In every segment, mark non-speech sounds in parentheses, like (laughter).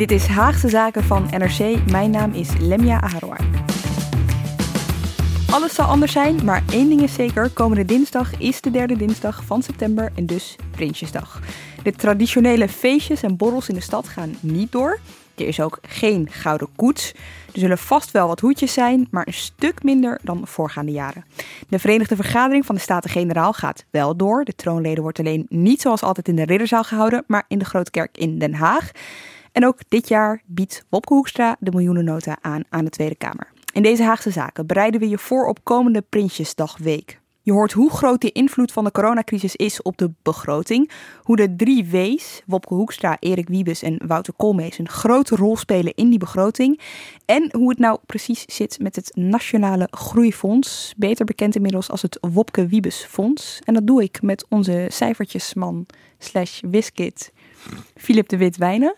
Dit is Haagse Zaken van NRC. Mijn naam is Lemia Aharwai. Alles zal anders zijn, maar één ding is zeker. Komende dinsdag is de derde dinsdag van september en dus Prinsjesdag. De traditionele feestjes en borrels in de stad gaan niet door. Er is ook geen gouden koets. Er zullen vast wel wat hoedjes zijn, maar een stuk minder dan voorgaande jaren. De Verenigde Vergadering van de Staten-Generaal gaat wel door. De troonleden wordt alleen niet zoals altijd in de Ridderzaal gehouden, maar in de Grote Kerk in Den Haag. En ook dit jaar biedt Wopke Hoekstra de miljoenennota aan aan de Tweede Kamer. In deze Haagse zaken bereiden we je voor op komende Prinsjesdagweek. Je hoort hoe groot de invloed van de coronacrisis is op de begroting. Hoe de drie W's, Wopke Hoekstra, Erik Wiebes en Wouter Koolmees, een grote rol spelen in die begroting. En hoe het nou precies zit met het Nationale Groeifonds, beter bekend inmiddels als het Wopke Wiebes Fonds. En dat doe ik met onze cijfertjesman slash wiskit, Philip de Wit-Wijnen.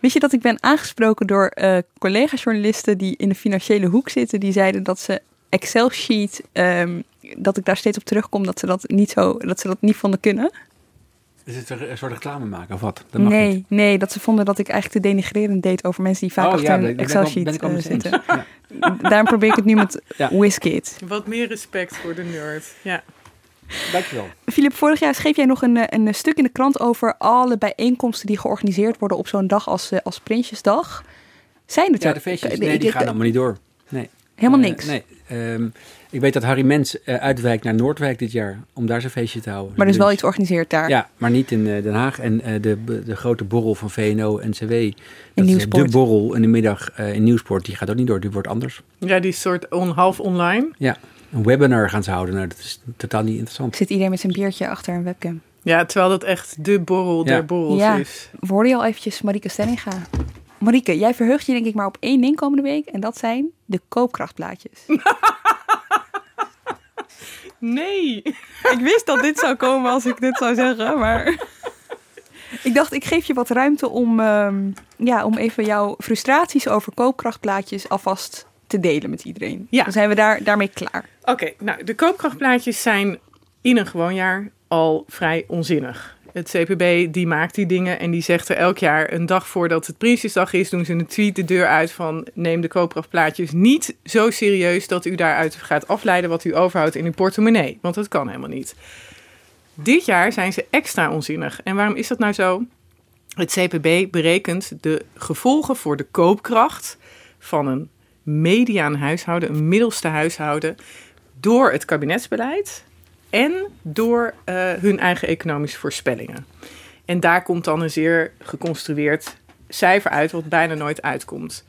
Wist je dat ik ben aangesproken door uh, collega-journalisten die in de financiële hoek zitten, die zeiden dat ze Excel-sheet, um, dat ik daar steeds op terugkom, dat ze dat niet zo, dat ze dat niet vonden kunnen. Is het een soort reclame maken of wat? Dat mag nee, niet. nee, dat ze vonden dat ik eigenlijk te denigrerend deed over mensen die vaak oh, achter ja, een Excel-sheet uh, zitten. Ja. Daarom probeer ik het nu met ja. Wizkid. Wat meer respect voor de nerd, ja. Dankjewel. Filip, vorig jaar schreef jij nog een, een stuk in de krant over alle bijeenkomsten die georganiseerd worden op zo'n dag als, als Prinsjesdag. Zijn het Ja, de feestjes, nee, die gaan allemaal niet door. Nee. Helemaal niks? Uh, nee. Um, ik weet dat Harry Mens uh, uitwijkt naar Noordwijk dit jaar om daar zijn feestje te houden. Maar er is wel iets georganiseerd daar? Ja, maar niet in uh, Den Haag. En de, de grote borrel van VNO-NCW, in Nieuwsport. de borrel in de middag in Nieuwsport, die gaat ook niet door. Die wordt anders. Ja, die soort on, half online? Ja, een webinar gaan ze houden. Nou, dat is totaal niet interessant. Zit iedereen met zijn biertje achter een webcam? Ja, terwijl dat echt de borrel ja. der borrels ja. is. We hoorden je al eventjes Marieke Stellinga. Marieke, jij verheugt je denk ik maar op één ding komende week. En dat zijn de koopkrachtplaatjes. (laughs) nee. Ik wist dat dit zou komen als ik dit zou zeggen, maar... Ik dacht, ik geef je wat ruimte om, um, ja, om even jouw frustraties over koopkrachtplaatjes alvast te delen met iedereen. Ja. Dan zijn we daar, daarmee klaar. Oké, nou, de koopkrachtplaatjes zijn in een gewoon jaar al vrij onzinnig. Het CPB die maakt die dingen en die zegt er elk jaar een dag voordat het Prinsjesdag is, doen ze een tweet de deur uit van neem de koopkrachtplaatjes niet zo serieus dat u daaruit gaat afleiden wat u overhoudt in uw portemonnee. Want dat kan helemaal niet. Dit jaar zijn ze extra onzinnig. En waarom is dat nou zo? Het CPB berekent de gevolgen voor de koopkracht van een mediaan huishouden, een middelste huishouden, door het kabinetsbeleid en door uh, hun eigen economische voorspellingen. En daar komt dan een zeer geconstrueerd cijfer uit, wat bijna nooit uitkomt.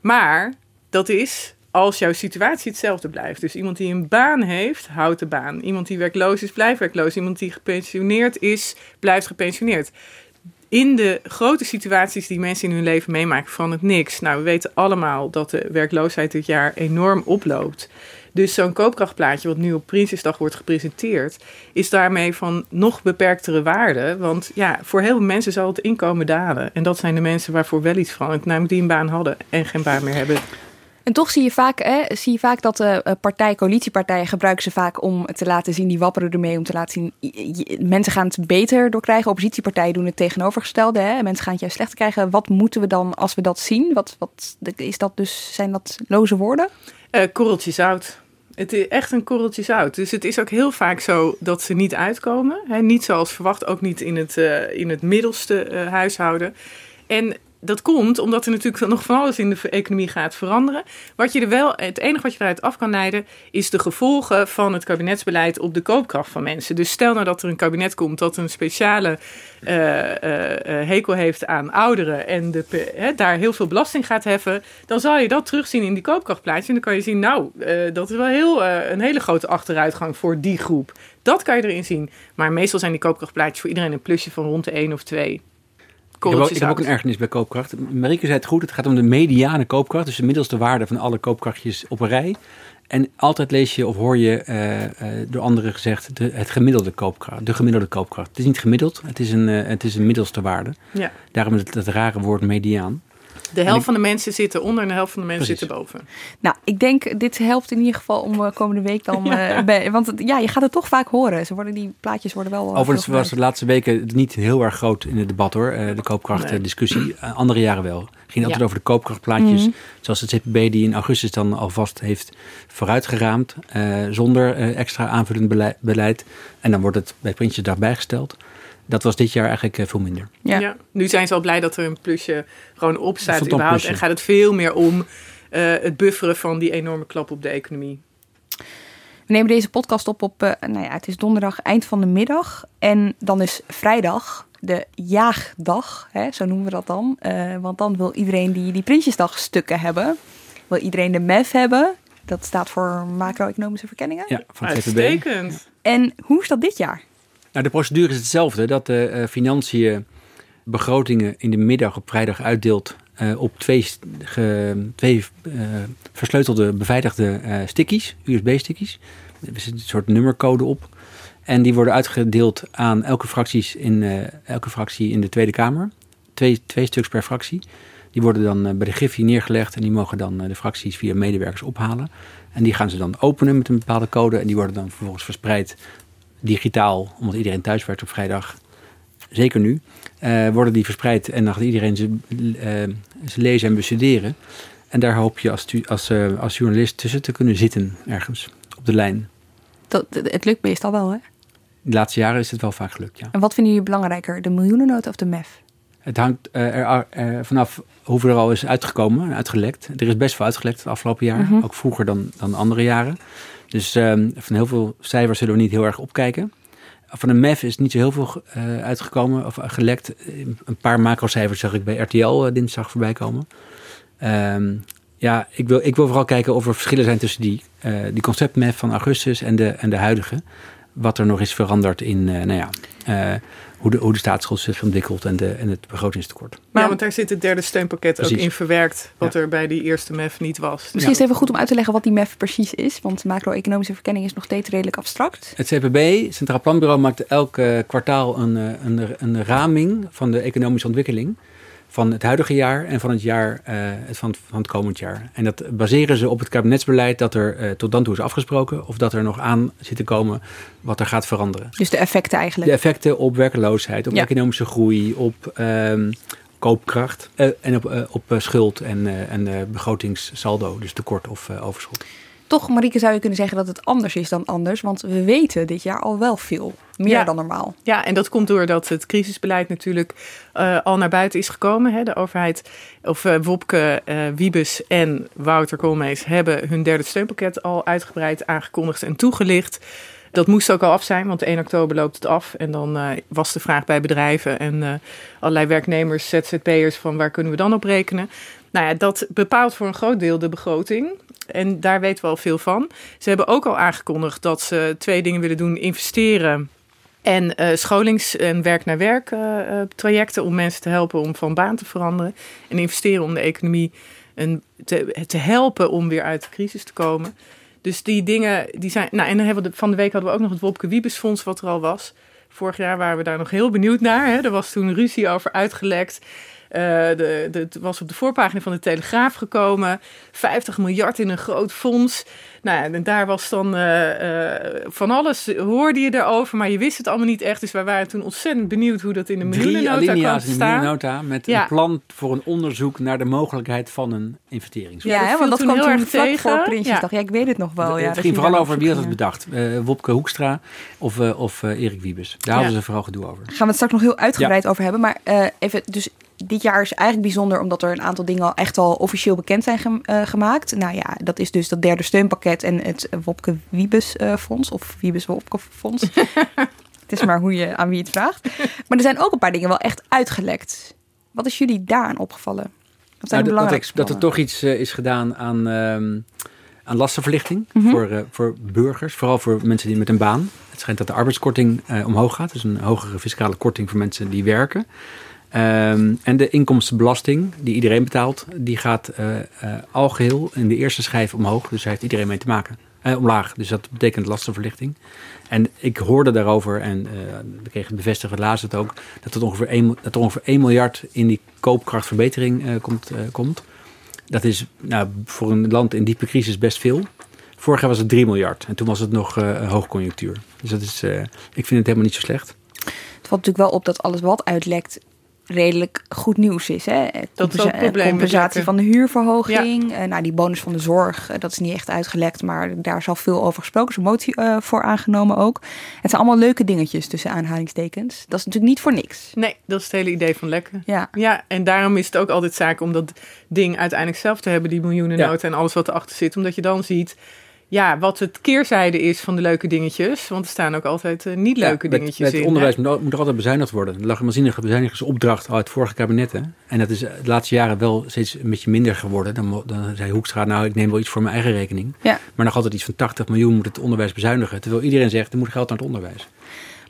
Maar dat is als jouw situatie hetzelfde blijft. Dus iemand die een baan heeft, houdt de baan. Iemand die werkloos is, blijft werkloos. Iemand die gepensioneerd is, blijft gepensioneerd in de grote situaties die mensen in hun leven meemaken, van het niks. Nou, we weten allemaal dat de werkloosheid dit jaar enorm oploopt. Dus zo'n koopkrachtplaatje, wat nu op Prinsjesdag wordt gepresenteerd, is daarmee van nog beperktere waarde. Want ja, voor heel veel mensen zal het inkomen dalen. En dat zijn de mensen waarvoor wel iets verandert, namelijk die een baan hadden en geen baan meer hebben. En toch zie je vaak, hè, zie je vaak dat de uh, partij, coalitiepartijen gebruiken ze vaak om te laten zien, die wapperen ermee om te laten zien, mensen gaan het beter door krijgen. Oppositiepartijen doen het tegenovergestelde. Hè. Mensen gaan het juist slechter krijgen. Wat moeten we dan als we dat zien? Wat, wat, is dat dus, zijn dat loze woorden? Uh, korreltje zout. Het is echt een korreltje zout. Dus het is ook heel vaak zo dat ze niet uitkomen. Hè. Niet zoals verwacht, ook niet in het, in het middelste huishouden. En dat komt omdat er natuurlijk nog van alles in de economie gaat veranderen. Wat je er wel, het enige wat je eruit af kan leiden, is de gevolgen van het kabinetsbeleid op de koopkracht van mensen. Dus stel nou dat er een kabinet komt dat een speciale uh, uh, hekel heeft aan ouderen en de, daar heel veel belasting gaat heffen, dan zal je dat terugzien in die koopkrachtplaatje. En dan kan je zien, nou, dat is wel heel, een hele grote achteruitgang voor die groep. Dat kan je erin zien. Maar meestal zijn die koopkrachtplaatjes voor iedereen een plusje van rond de 1 of 2. Ik heb, ook, ik heb, ook, een ergernis bij koopkracht. Marieke zei het goed, het gaat om de mediane koopkracht. Dus de middelste waarde van alle koopkrachtjes op een rij. En altijd lees je of hoor je uh, uh, door anderen gezegd de, het gemiddelde koopkracht, de gemiddelde koopkracht. Het is niet gemiddeld, het is een, uh, het is een middelste waarde. Ja. Daarom het, het rare woord mediaan. De helft van de mensen zitten onder en de helft van de mensen zitten boven. Nou, ik denk dit helpt in ieder geval om uh, komende week dan. (laughs) Ja. Uh, bij, want ja, je gaat het toch vaak horen. Ze worden, die plaatjes worden wel. Uh, Overigens was de laatste weken niet heel erg groot in het debat hoor. de koopkrachtdiscussie. Nee. andere jaren wel. Het ging altijd ja. over de koopkrachtplaatjes. Mm -hmm. Zoals het CPB die in augustus dan alvast heeft vooruitgeraamd. zonder extra aanvullend beleid. En dan wordt het bij Prinsjesdag bijgesteld. Dat was dit jaar eigenlijk veel minder. Ja. ja. nu zijn ze al blij dat er een plusje gewoon op staat überhaupt. En gaat het veel meer om uh, het bufferen van die enorme klap op de economie. We nemen deze podcast op op, uh, nou ja, het is donderdag eind van de middag. En dan is vrijdag de jaagdag, hè, zo noemen we dat dan. Uh, want dan wil iedereen die die Prinsjesdag stukken hebben. Wil iedereen de MEF hebben. Dat staat voor macro-economische verkenningen. Ja, van het Uitstekend. En hoe is dat dit jaar? Nou, de procedure is hetzelfde. Dat de uh, financiën begrotingen in de middag op vrijdag uitdeelt uh, op twee, twee uh, versleutelde beveiligde stickies, USB-stickies. Er zit een soort nummercode op. En die worden uitgedeeld aan elke, fracties in, elke fractie in de Tweede Kamer. Twee, twee stuks per fractie. Die worden dan bij de Griffie neergelegd en die mogen dan de fracties via medewerkers ophalen. En die gaan ze dan openen met een bepaalde code en die worden dan vervolgens verspreid digitaal, omdat iedereen thuis werkt op vrijdag, zeker nu, uh, worden die verspreid en dan gaat iedereen ze, uh, ze lezen en bestuderen. En daar hoop je als, als, uh, als journalist tussen te kunnen zitten, ergens op de lijn. Dat, het lukt meestal wel, hè? De laatste jaren is het wel vaak gelukt, ja. En wat vinden jullie belangrijker, de miljoenennota of de MEF? Het hangt er, er, vanaf hoeveel er al is uitgekomen, uitgelekt. Er is best veel uitgelekt het afgelopen jaar, mm -hmm. ook vroeger dan, dan andere jaren. Dus um, van heel veel cijfers zullen we niet heel erg opkijken. Van een MEF is niet zo heel veel uh, uitgekomen of gelekt. Een paar macrocijfers zag ik bij RTL uh, dinsdag voorbij komen. Um, ja, ik wil, ik wil vooral kijken of er verschillen zijn tussen die, uh, die concept-MEF van augustus en de, en de huidige. Wat er nog is veranderd in, nou ja, hoe de, hoe de staatsschuld zich ontwikkelt en, de, en het begrotingstekort. Maar ja, want daar zit het derde steunpakket precies. ook in verwerkt, wat ja. er bij die eerste MEF niet was. Misschien ja. is het even goed om uit te leggen wat die MEF precies is, want macro-economische verkenning is nog steeds redelijk abstract. Het CPB, Centraal Planbureau, maakt elk kwartaal een, een, een raming van de economische ontwikkeling van het huidige jaar en van het jaar uh, van, van het komend jaar. En dat baseren ze op het kabinetsbeleid dat er uh, tot dan toe is afgesproken, of dat er nog aan zit te komen wat er gaat veranderen. Dus de effecten eigenlijk? De effecten op werkeloosheid, op ja. economische groei, op um, koopkracht uh, en op, op schuld en, en begrotingssaldo, dus tekort of overschot. Toch, Marieke, zou je kunnen zeggen dat het anders is dan anders, want we weten dit jaar al wel veel. Meer ja. dan normaal. Ja, en dat komt doordat het crisisbeleid natuurlijk uh, al naar buiten is gekomen. Hè. De overheid, of uh, Wopke uh, Wiebes en Wouter Koolmees hebben hun derde steunpakket al uitgebreid aangekondigd en toegelicht. Dat moest ook al af zijn, want 1 oktober loopt het af. En dan uh, was de vraag bij bedrijven en uh, allerlei werknemers, ZZP'ers, van waar kunnen we dan op rekenen? Nou ja, dat bepaalt voor een groot deel de begroting. En daar weten we al veel van. Ze hebben ook al aangekondigd dat ze twee dingen willen doen: investeren en uh, scholings- en werk-naar-werk uh, uh, trajecten om mensen te helpen om van baan te veranderen. En investeren om de economie een, te, helpen om weer uit de crisis te komen. Dus die dingen, die zijn. Nou, en dan hebben we van de week hadden we ook nog het Wopke Wiebesfonds, wat er al was. Vorig jaar waren we daar nog heel benieuwd naar. Hè. Er was toen ruzie over uitgelekt. Uh, de, de, het was op de voorpagina van de Telegraaf gekomen. 50 miljard in een groot fonds. Nou, en daar was dan uh, uh, van alles, hoorde je erover, maar je wist het allemaal niet echt. Dus wij waren toen ontzettend benieuwd hoe dat in de miljoenennota kwam te staan. Nota met ja. een plan voor een onderzoek naar de mogelijkheid van een investering. Ja, want dat kwam toen vlak tegen. voor Prinsjesdag. Ja. ja, ik weet het nog wel. Het, ja, het ging vooral over wie had het bedacht. Uh, Wopke Hoekstra of, of Erik Wiebes. Daar hadden ze vooral gedoe over. Gaan we het straks nog heel uitgebreid over hebben. Maar even, dus dit jaar is eigenlijk bijzonder omdat er een aantal dingen al echt al officieel bekend zijn eh, gemaakt. Nou ja, dat is dus dat derde steunpakket en het Wopke Wiebes eh, Fonds of Wiebes Wopke Fonds. (laughs) het is maar hoe je aan wie het vraagt. Maar er zijn ook een paar dingen wel echt uitgelekt. Wat is jullie daaraan opgevallen? Wat zijn Nou, de dat, dat, er, er toch iets eh, is gedaan aan, ehm, aan lastenverlichting Mhm. voor, eh, voor burgers. Vooral voor mensen die met een baan. Het schijnt dat de arbeidskorting eh, omhoog gaat. Dus een hogere fiscale korting voor mensen die werken. Ehm, en de inkomstenbelasting die iedereen betaalt, die gaat eh eh algeheel in de eerste schijf omhoog. Dus daar heeft iedereen mee te maken. Eh, omlaag. Dus dat betekent lastenverlichting. En ik hoorde daarover, en we kregen bevestigd, laatst het ook, dat, het ongeveer 1, dat er ongeveer 1 miljard in die koopkrachtverbetering komt, komt. Dat is nou, voor een land in diepe crisis best veel. Vorig jaar was het 3 miljard en toen was het nog hoogconjunctuur. Dus dat is, ik vind het helemaal niet zo slecht. Het valt natuurlijk wel op dat alles wat uitlekt redelijk goed nieuws is. Hè? Dat is ook het probleem met compensatie van de huurverhoging. eh, nou, die bonus van de zorg, eh, dat is niet echt uitgelekt, maar daar is al veel over gesproken. Er is een motie eh, voor aangenomen ook. Het zijn allemaal leuke dingetjes tussen aanhalingstekens. Dat is natuurlijk niet voor niks. Nee, dat is het hele idee van lekken. Ja, Ja, en daarom is het ook altijd zaak om dat ding uiteindelijk zelf te hebben, die miljoenennota en alles wat erachter zit. Omdat je dan ziet ja, wat het keerzijde is van de leuke dingetjes. Want er staan ook altijd eh, niet leuke Ja, met- dingetjes met, in. onderwijs hè? moet, er altijd bezuinigd worden. Er lag een waanzinnige bezuinigingsopdracht uit vorige kabinetten. En dat is de laatste jaren wel steeds een beetje minder geworden. Dan, dan zei Hoekstra, nou ik neem wel iets voor mijn eigen rekening. Ja. Maar nog altijd iets van 80 miljoen moet het onderwijs bezuinigen. Terwijl iedereen zegt, er moet geld naar het onderwijs.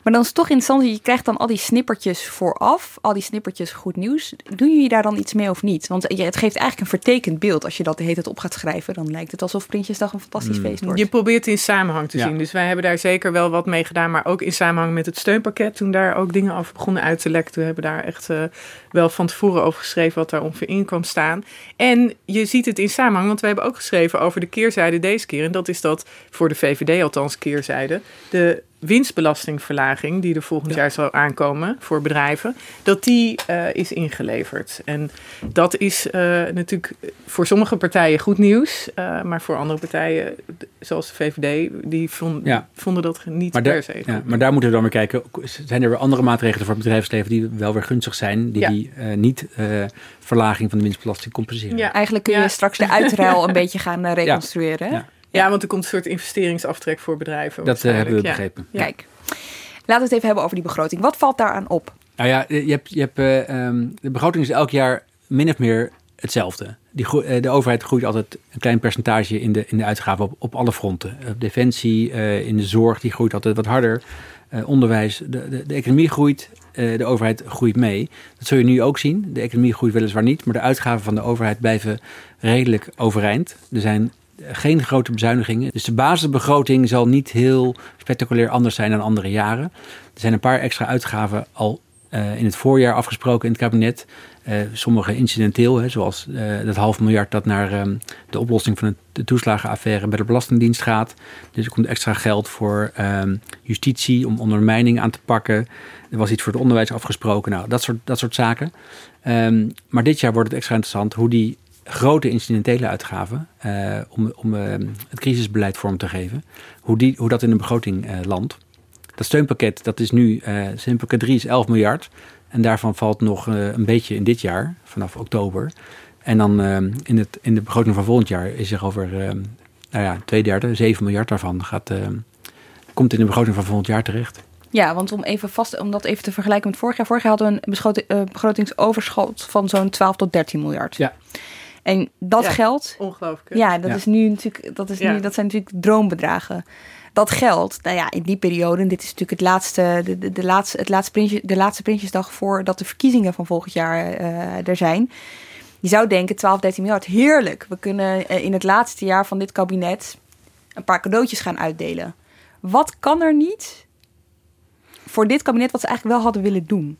Maar dan is het toch interessant, je krijgt dan al die snippertjes vooraf, al die snippertjes goed nieuws. Doen jullie daar dan iets mee of niet? Want ja, het geeft eigenlijk een vertekend beeld. Als je dat de hele tijd op gaat schrijven, dan lijkt het alsof Prinsjesdag een fantastisch Hmm. feest wordt. Je probeert het in samenhang te Ja. zien. Dus wij hebben daar zeker wel wat mee gedaan. Maar ook in samenhang met het steunpakket. Toen daar ook dingen over begonnen uit te lekken. Toen hebben we daar echt eh, wel van tevoren over geschreven. Wat daar ongeveer in kwam staan. En je ziet het in samenhang. Want we hebben ook geschreven over de keerzijde deze keer. En dat is dat voor de VVD althans keerzijde. De winstbelastingverlaging die er volgend jaar zal aankomen voor bedrijven. Dat die eh, is ingeleverd. En dat is eh, natuurlijk voor sommige partijen goed nieuws. eh, maar voor andere partijen, zoals de VVD, die vond- Ja. vonden dat niet Maar, per se goed. ja, maar daar moeten we dan weer kijken. Zijn er weer andere maatregelen voor het bedrijfsleven die wel weer gunstig zijn? Die Ja. die eh, niet eh, verlaging van de winstbelasting compenseren? Ja. Eigenlijk kun je Ja. straks de uitruil (laughs) een beetje gaan reconstrueren. Ja. Want er komt een soort investeringsaftrek voor bedrijven. Dat eh, hebben we begrepen. Ja. Kijk, laten we het even hebben over die begroting. Wat valt daaraan op? Nou ja, je hebt, je hebt, eh, ehm, de begroting is elk jaar min of meer hetzelfde. Die eh, de overheid groeit altijd een klein percentage in de, in de uitgaven op, op alle fronten. Op defensie, eh, in de zorg, die groeit altijd wat harder. Eh, onderwijs, de, de, de economie groeit, eh, de overheid groeit mee. Dat zul je nu ook zien. De economie groeit weliswaar niet, maar de uitgaven van de overheid blijven redelijk overeind. Er zijn geen grote bezuinigingen. Dus de basisbegroting zal niet heel spectaculair anders zijn dan andere jaren. Er zijn een paar extra uitgaven al eh, in het voorjaar afgesproken in het kabinet. Eh, sommige incidenteel, hè, zoals eh, dat half miljard dat naar ehm, de oplossing van het- de toeslagenaffaire bij de Belastingdienst gaat. Dus er komt extra geld voor ehm, justitie om ondermijning aan te pakken. Er was iets voor het onderwijs afgesproken. Nou, dat soort, dat soort zaken. Ehm, maar dit jaar wordt het extra interessant hoe die grote incidentele uitgaven eh, om, om ehm, het crisisbeleid vorm te geven, hoe, die, hoe dat in de begroting eh, landt. Dat steunpakket, dat is nu, eh steunpakket 3 is 11 miljard. En daarvan valt nog eh, een beetje in dit jaar, vanaf oktober. En dan in, het, in de begroting van volgend jaar is er over, nou ja, twee derde, 7 miljard daarvan gaat, komt in de begroting van volgend jaar terecht. Ja, want om, even vast, om dat even te vergelijken met vorig jaar. Vorig jaar hadden we een eh, begrotingsoverschot van zo'n 12 tot 13 miljard. Ja. En dat Ja. geld, Ongelooflijk. ja, dat Ja. is nu natuurlijk, dat, is Ja. nu, dat zijn natuurlijk droombedragen. Dat geld, nou ja, in die periode, en dit is natuurlijk het laatste, de, de, de laatste, het laatste, prinsje, de laatste Prinsjesdag voordat de verkiezingen van volgend jaar eh, er zijn. Je zou denken, 12, 13 miljard, heerlijk. We kunnen eh, in het laatste jaar van dit kabinet een paar cadeautjes gaan uitdelen. Wat kan er niet voor dit kabinet wat ze eigenlijk wel hadden willen doen?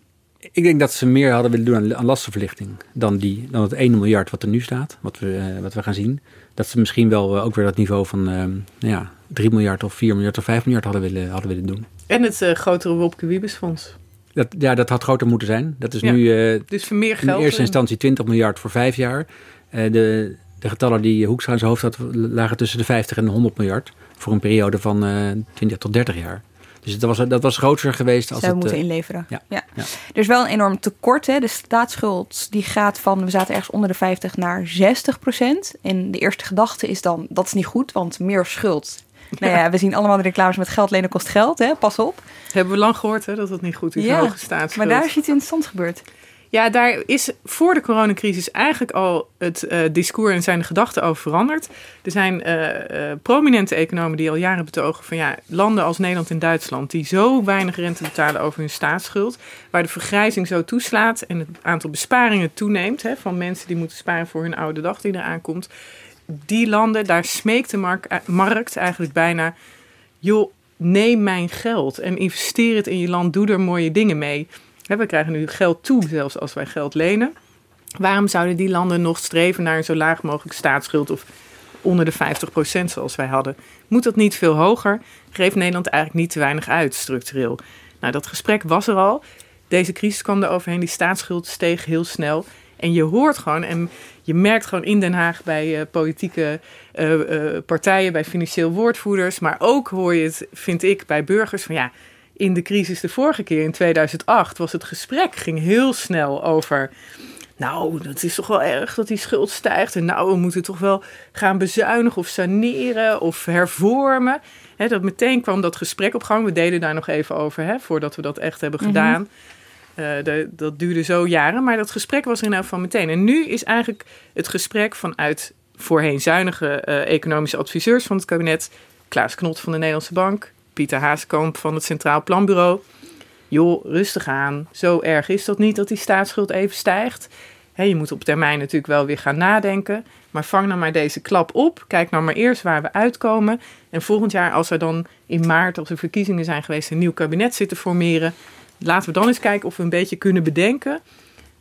Ik denk dat ze meer hadden willen doen aan, aan lastenverlichting dan, die, dan het 1 miljard wat er nu staat, wat we, eh, wat we gaan zien. Dat ze misschien wel eh, ook weer dat niveau van nou ja, 3 miljard of 4 miljard of 5 miljard hadden willen, hadden willen doen. En het grotere Wopke Wiebesfonds. Dat, ja, dat had groter moeten zijn. Dat is Ja. nu Dus voor meer in geld. eerste en- instantie 20 miljard voor vijf jaar. De, de getallen die Hoekstra in zijn hoofd had, lagen tussen de 50 en de 100 miljard. Voor een periode van eh 20 tot 30 jaar. Dus dat was, dat was groter geweest als Zou het... moeten eh, inleveren. ja, Ja. ja. Er is wel een enorm tekort. Hè. De staatsschuld die gaat van, we zaten ergens onder de 50 naar 60 procent. En de eerste gedachte is dan, dat is niet goed, want meer schuld. (laughs) Nou ja, we zien allemaal de reclames met geld lenen kost geld. Hè. Pas op. Hebben we lang gehoord hè, dat dat niet goed is, Ja, hoge staatsschuld. Maar daar is iets interessants gebeurd. Ja, daar is voor de coronacrisis eigenlijk al het eh, discours en zijn de gedachten over veranderd. Er zijn eh, eh, prominente economen die al jaren betogen van ja, landen als Nederland en Duitsland die zo weinig rente betalen over hun staatsschuld, waar de vergrijzing zo toeslaat en het aantal besparingen toeneemt hè, van mensen die moeten sparen voor hun oude dag die eraan komt. Die landen, daar smeekt de mark- markt eigenlijk bijna, joh, neem mijn geld en investeer het in je land, doe er mooie dingen mee. We krijgen nu geld toe, zelfs als wij geld lenen. Waarom zouden die landen nog streven naar een zo laag mogelijk staatsschuld of onder de 50% zoals wij hadden? Moet dat niet veel hoger? Geeft Nederland eigenlijk niet te weinig uit structureel? Nou, dat gesprek was er al. Deze crisis kwam er overheen. Die staatsschuld steeg heel snel. En je hoort gewoon en je merkt gewoon in Den Haag bij eh, politieke eh, eh, partijen, bij financieel woordvoerders, maar ook hoor je het, vind ik, bij burgers van ja, in de crisis de vorige keer in 2008 was het gesprek ging heel snel over. Nou, dat is toch wel erg dat die schuld stijgt. En nou, we moeten toch wel gaan bezuinigen of saneren of hervormen. Dat meteen kwam dat gesprek op gang. We deden daar nog even over, hè, voordat we dat echt hebben gedaan. Eh, de- dat duurde zo jaren, maar dat gesprek was er in elk geval meteen. En nu is eigenlijk het gesprek vanuit voorheen zuinige eh, economische adviseurs van het kabinet... Klaas Knot van de Nederlandse Bank, Pieter Haaskamp van het Centraal Planbureau... joh, rustig aan. Zo erg is dat niet dat die staatsschuld even stijgt. Je moet op termijn natuurlijk wel weer gaan nadenken. Maar vang nou maar deze klap op. Kijk nou maar eerst waar we uitkomen. En volgend jaar, als er dan in maart, als er verkiezingen zijn geweest, een nieuw kabinet zit te formeren. Laten we dan eens kijken of we een beetje kunnen bedenken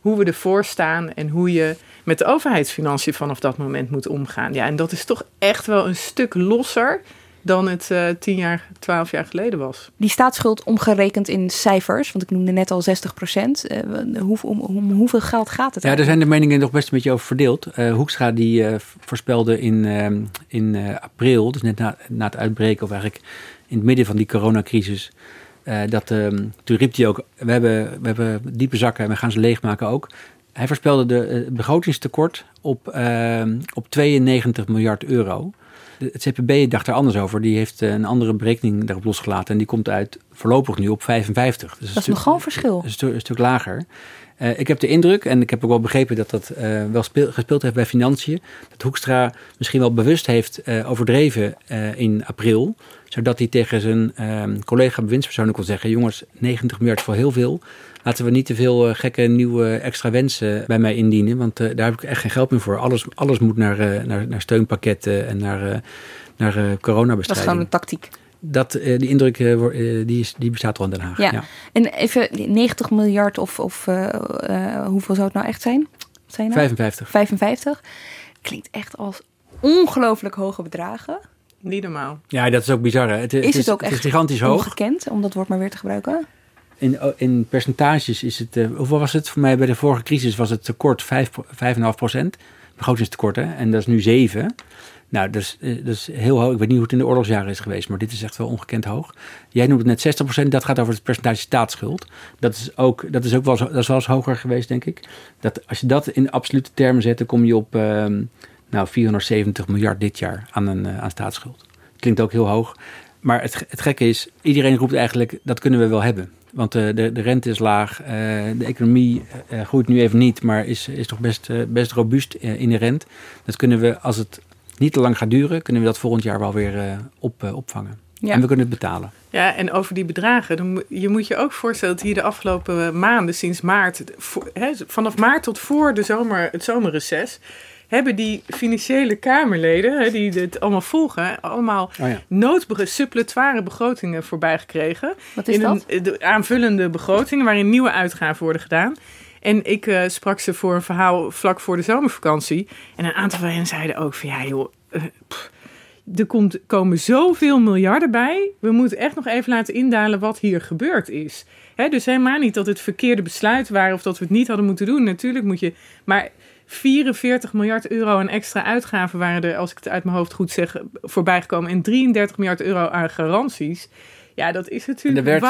hoe we ervoor staan en hoe je met de overheidsfinanciën vanaf dat moment moet omgaan. Ja, en dat is toch echt wel een stuk losser dan het eh, tien jaar, twaalf jaar geleden was. Die staatsschuld omgerekend in cijfers, want ik noemde net al 60 procent. hoe, om, om hoeveel geld gaat het Ja, daar zijn de meningen nog best een beetje over verdeeld. Eh, Hoekstra die eh, voorspelde in, ehm, in eh, april, dus net na, na het uitbreken of eigenlijk in het midden van die coronacrisis, eh, dat, ehm, toen riep hij ook, we hebben, we hebben diepe zakken en we gaan ze leegmaken ook. Hij voorspelde de eh, begrotingstekort op, ehm, op 92 miljard euro. Het CPB dacht er anders over. Die heeft eh, een andere berekening daarop losgelaten. En die komt uit voorlopig nu op 55. Dus Dat is nogal een verschil. een, stu- een stuk lager. Eh, ik heb de indruk, en ik heb ook wel begrepen dat dat eh, wel speel- gespeeld heeft bij financiën, dat Hoekstra misschien wel bewust heeft overdreven in april, zodat hij tegen zijn ehm, collega bewindspersonen kon zeggen, jongens, 90 miljard is voor heel veel. Laten we niet te veel eh, gekke nieuwe extra wensen bij mij indienen, want eh, daar heb ik echt geen geld meer voor. Alles, alles moet naar, eh, naar, naar steunpakketten en naar, eh naar eh, Dat is coronabestrijding. gewoon een tactiek. Dat, eh, die indruk eh, eh, die, is, die bestaat al in Den Haag. Ja. En even die 90 miljard of, of eh, eh, hoeveel zou het nou echt zijn? Wat zijn nou? 55. 55. Klinkt echt als ongelooflijk hoge bedragen. Niet normaal. Ja, dat is ook bizar. Hè? Het, Is het ook het echt is gigantisch hoog. Ongekend, om dat woord maar weer te gebruiken. In, in percentages is het, eh, hoeveel was het? Voor mij bij de vorige crisis was het tekort 5, 5,5 procent. Begrotingstekort, hè? En dat is nu 7. Nou, dat is, eh, dat is heel hoog. Ik weet niet hoe het in de oorlogsjaren is geweest, maar dit is echt wel ongekend hoog. Jij noemde het net 60 procent. Dat gaat over het percentage staatsschuld. Dat is ook, dat is ook wel, dat is wel eens hoger geweest, denk ik. Dat, als je dat in absolute termen zet, dan kom je op ehm, nou, 470 miljard dit jaar aan, een, eh, aan staatsschuld. Klinkt ook heel hoog. Maar het, het gekke is, iedereen roept eigenlijk, dat kunnen we wel hebben. Want eh, de, de rente is laag, eh, de economie eh, groeit nu even niet, maar is, is toch best, best robuust eh, inherent. Dat kunnen we, als het niet te lang gaat duren, kunnen we dat volgend jaar wel weer op, opvangen. Ja. En we kunnen het betalen. Ja, en over die bedragen. Je moet je ook voorstellen dat hier de afgelopen maanden, sinds maart, vanaf maart tot voor de zomer, het zomerreces, hebben die financiële Kamerleden, hè, die dit allemaal volgen, allemaal Oh ja. noodbege- suppletoire begrotingen voorbij gekregen. Wat is in dat? Een, de aanvullende begrotingen waarin nieuwe uitgaven worden gedaan. En ik eh, sprak ze voor een verhaal vlak voor de zomervakantie. En een aantal van hen zeiden ook van ja joh, eh, pff, er komt, komen zoveel miljarden bij. We moeten echt nog even laten indalen wat hier gebeurd is. Hè, dus helemaal niet dat het verkeerde besluit waren of dat we het niet hadden moeten doen. Natuurlijk moet je. Maar 44 miljard euro aan extra uitgaven waren er, als ik het uit mijn hoofd goed zeg, voorbij gekomen. En 33 miljard euro aan garanties. Ja, dat is En natuurlijk er werd,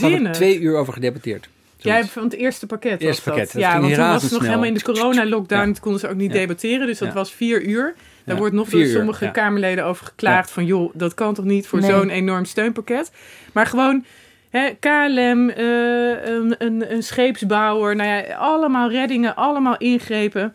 er werd twee uur over gedebatteerd. Jij Zoiets. van het eerste pakket. Het eerste was dat. pakket, dat Ja, ging want toen was het nog helemaal in de corona-lockdown. Ja. Toen konden ze ook niet Ja. debatteren. Dus dat Ja. was vier uur. Daar Ja, wordt nog door sommige ja. Kamerleden over geklaagd. Van joh, dat kan toch niet voor Nee. zo'n enorm steunpakket. Maar gewoon hè, KLM, eh, een, een, een scheepsbouwer. Nou ja, allemaal reddingen, allemaal ingrepen.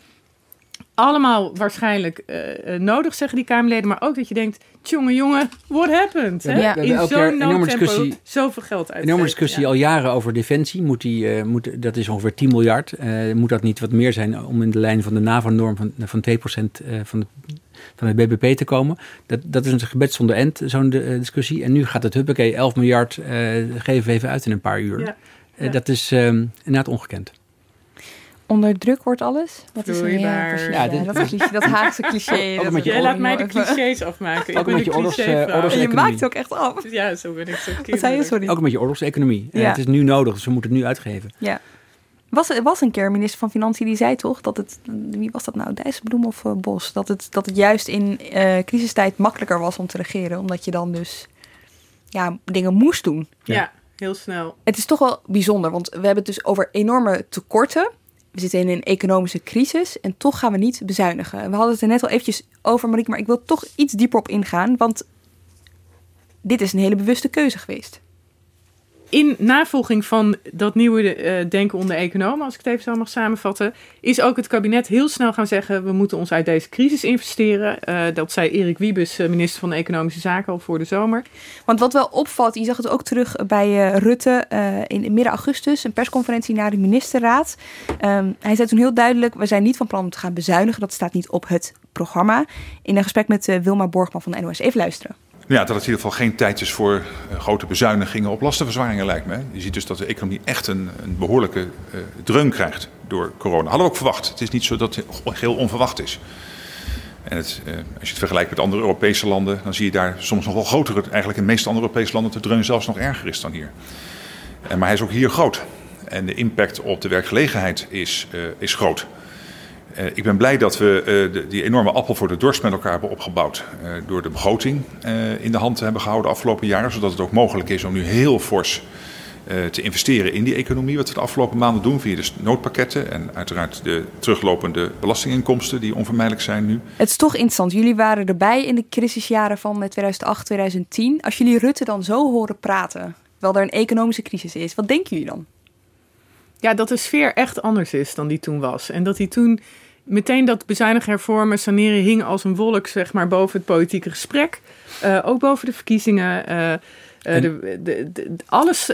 Allemaal waarschijnlijk eh, eh, nodig, zeggen die Kamerleden. Maar ook dat je denkt, jongen, jongen, what happened? Hebben In zo'n een enorme noodtempo discussie- zoveel geld uitgeven. enorme discussie Ja. al jaren over defensie. Moet die, moet, dat is ongeveer 10 miljard. Eh, moet dat niet wat meer zijn om in de lijn van de NAVO-norm van, van 2% eh, van, de, van het BBP te komen? Dat, dat is een gebed zonder end, zo'n eh, discussie. En nu gaat het huppakee, 11 miljard eh, geven we even uit in een paar uur. Ja. Eh, Ja. dat is eh, inderdaad ongekend. Onder druk wordt alles. Wat is er? Ja, precies. Ja, Ja, dat, cliché, dat Haagse (laughs) cliché. Ook dat met je Jij laat ik mij de (laughs) clichés afmaken. Ik Ook ben een je oorlogs- clichévrouw. oorlogs- En je maakt het ook echt af. Ja, zo ben ik zo Wat zei je? kinderlijk. Sorry. Ook met je oorlogseconomie. Ja. het is nu nodig, dus we moeten het nu uitgeven. Ja. Was, er was een keer een minister van Financiën die zei toch dat het, wie was dat nou, Dijsselbloem of eh, Bos, dat het, dat het juist in eh, crisistijd makkelijker was om te regeren, omdat je dan dus ja, dingen moest doen. Ja, heel snel. Het is toch wel bijzonder, want we hebben het dus over enorme tekorten. We zitten in een economische crisis en toch gaan we niet bezuinigen. En We hadden het er net al eventjes over, Marieke, maar ik wil toch iets dieper op ingaan, want dit is een hele bewuste keuze geweest. In navolging van dat nieuwe eh, denken onder economen, als ik het even zo mag samenvatten, is ook het kabinet heel snel gaan zeggen: we moeten ons uit deze crisis investeren. Eh, dat zei Erik Wiebes, eh, minister van Economische Zaken, al voor de zomer. Want wat wel opvalt, je zag het ook terug bij Rutte in, midden augustus, een persconferentie na de ministerraad. Ehm, hij zei toen heel duidelijk, we zijn niet van plan om te gaan bezuinigen. Dat staat niet op het programma. In een gesprek met Wilma Borgman van de NOS. Even luisteren. Ja, dat het in ieder geval geen tijd is voor eh, grote bezuinigingen op lastenverzwaringen lijkt me. Je ziet dus dat de economie echt een, een behoorlijke eh, dreun krijgt door corona. Hadden we ook verwacht. Het is niet zo dat het heel onverwacht is. En het, eh, als je het vergelijkt met andere Europese landen, dan zie je daar soms nog wel grotere, eigenlijk in de meeste andere Europese landen, de dreun zelfs nog erger is dan hier. En, maar hij is ook hier groot. En de impact op de werkgelegenheid is, eh, is groot. Eh, ik ben blij dat we eh, de, die enorme appel voor de dorst met elkaar hebben opgebouwd. eh, door de begroting eh, in de hand te hebben gehouden de afgelopen jaren. Zodat het ook mogelijk is om nu heel fors eh, te investeren in die economie. Wat we de afgelopen maanden doen via de noodpakketten. En uiteraard de teruglopende belastinginkomsten die onvermijdelijk zijn nu. Het is toch interessant. Jullie waren erbij in de crisisjaren van eh, 2008, 2010. Als jullie Rutte dan zo horen praten, terwijl er een economische crisis is, wat denken jullie dan? Ja, dat de sfeer echt anders is dan die toen was. En dat hij toen meteen dat bezuinigen, hervormen, saneren hing als een wolk, zeg maar, boven het politieke gesprek. Eh, ook boven de verkiezingen. eh, eh, de, de, de- alles,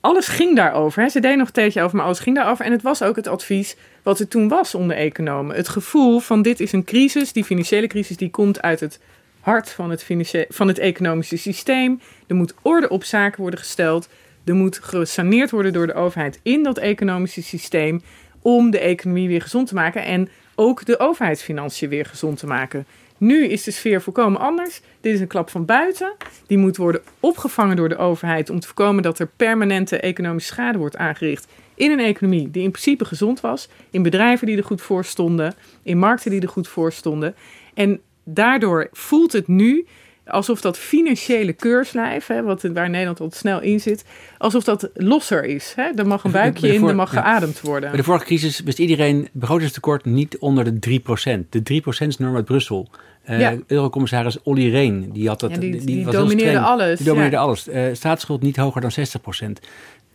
alles ging daarover. Hè. Ze deden nog een tijdje over, maar alles ging daarover. En het was ook het advies wat er toen was onder economen. Het gevoel van dit is een crisis, die financiële crisis, die komt uit het hart van het, van het economische systeem. Er moet orde op zaken worden gesteld. Er moet gesaneerd worden door de overheid in dat economische systeem om de economie weer gezond te maken en ook de overheidsfinanciën weer gezond te maken. Nu is de sfeer volkomen anders. Dit is een klap van buiten. Die moet worden opgevangen door de overheid om te voorkomen dat er permanente economische schade wordt aangericht in een economie die in principe gezond was, in bedrijven die er goed voor stonden, in markten die er goed voor stonden. En daardoor voelt het nu alsof dat financiële keurslijf, hè, wat, waar Nederland al snel in zit, alsof dat losser is. Hè? Er mag een buikje in, er mag geademd worden. Bij de vorige crisis wist iedereen begrotingstekort niet onder de 3%. De 3%-norm uit Brussel. Ja. Eurocommissaris Olly Rehn, die had dat. Ja, die- die was domineerde alles, Die domineerde ja. alles. Eh, staatsschuld niet hoger dan 60%.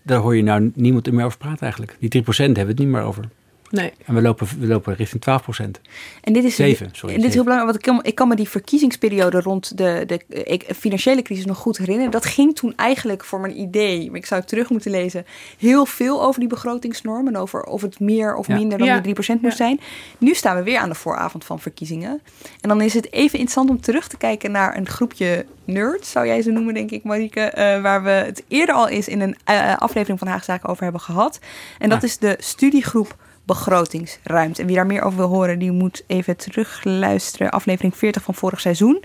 Daar hoor je nou niemand meer over praten eigenlijk. Die 3% hebben we het niet meer over. Nee. En we lopen, we lopen richting 12%. En dit is, Zeven, sorry, en dit is heel belangrijk, want ik kan, ik kan me die verkiezingsperiode rond de, de eh, financiële crisis nog goed herinneren. Dat ging toen eigenlijk voor mijn idee, maar ik zou het terug moeten lezen, heel veel over die begrotingsnorm en over of het meer of Ja. minder dan Ja. die 3% moest zijn. Nu staan we weer aan de vooravond van verkiezingen. En dan is het even interessant om terug te kijken naar een groepje nerds, zou jij ze noemen, denk ik, Marieke, eh, waar we het eerder al eens in een eh, aflevering van Haagzaken over hebben gehad. En dat is de studiegroep begrotingsruimte. En wie daar meer over wil horen, die moet even terugluisteren. Aflevering 40 van vorig seizoen.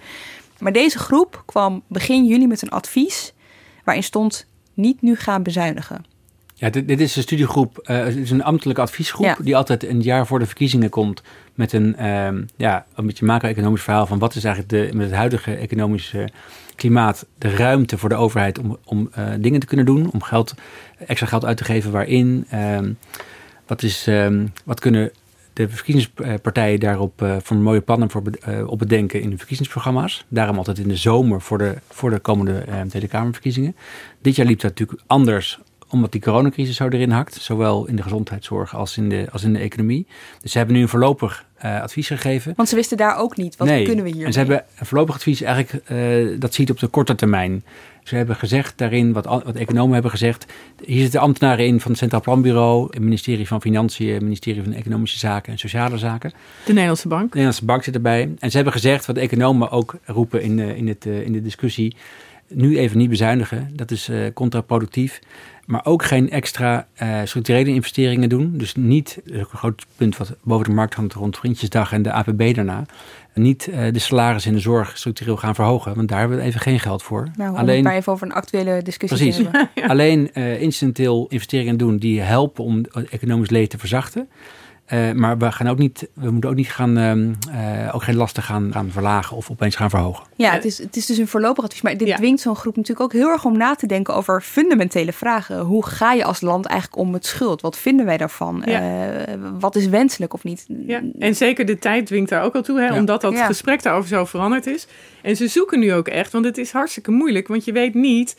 Maar deze groep kwam begin juli met een advies waarin stond niet nu gaan bezuinigen. Ja, dit, dit is een studiegroep, uh, het is een ambtelijke adviesgroep Ja. die altijd een jaar voor de verkiezingen komt met een, ehm, ja, een beetje macro-economisch verhaal van wat is eigenlijk de, met het huidige economische klimaat de ruimte voor de overheid om, om eh, dingen te kunnen doen, om geld, extra geld uit te geven waarin. Ehm, wat, is, ehm, wat kunnen de verkiezingspartijen daarop eh, voor mooie plannen voor, eh, op bedenken in de verkiezingsprogramma's. Daarom altijd in de zomer voor de, voor de komende eh, Tweede Kamerverkiezingen. Dit jaar liep dat natuurlijk anders omdat die coronacrisis zo erin hakt. Zowel in de gezondheidszorg als in de, als in de economie. Dus ze hebben nu een voorlopig eh, advies gegeven. Want ze wisten daar ook niet. Wat nee, kunnen we hier? en ze hebben een voorlopig advies eigenlijk, dat ziet op de korte termijn. Ze hebben gezegd daarin, wat, wat economen hebben gezegd. Hier zitten ambtenaren in van het Centraal Planbureau, het ministerie van Financiën, het ministerie van Economische Zaken en Sociale Zaken. De Nederlandse Bank. De Nederlandse Bank zit erbij. En ze hebben gezegd, wat economen ook roepen in, de- in, het, eh, in de discussie. Nu even niet bezuinigen, dat is eh, contraproductief. Maar ook geen extra eh, structurele investeringen doen. Dus niet, dat is ook een groot punt wat boven de markt hangt rond Vriendjesdag en de APB daarna. Niet eh, de salarissen in de zorg structureel gaan verhogen. Want daar hebben we even geen geld voor. Nou, Alleen het maar even over een actuele discussie Precies. hebben. (laughs) Alleen eh, incidenteel investeringen doen die helpen om het economisch leed te verzachten. Eh, maar we, gaan ook niet, we moeten ook niet gaan, ehm, eh, ook geen lasten gaan, gaan verlagen of opeens gaan verhogen. Ja, het is, het is dus een voorlopig advies. Maar dit Ja. dwingt zo'n groep natuurlijk ook heel erg om na te denken over fundamentele vragen. Hoe ga je als land eigenlijk om met schuld? Wat vinden wij daarvan? Ja. Eh, wat is wenselijk of niet? Ja, en zeker de tijd dwingt daar ook al toe, hè, Ja. omdat dat Ja. gesprek daarover zo veranderd is. En ze zoeken nu ook echt, want het is hartstikke moeilijk, want je weet niet,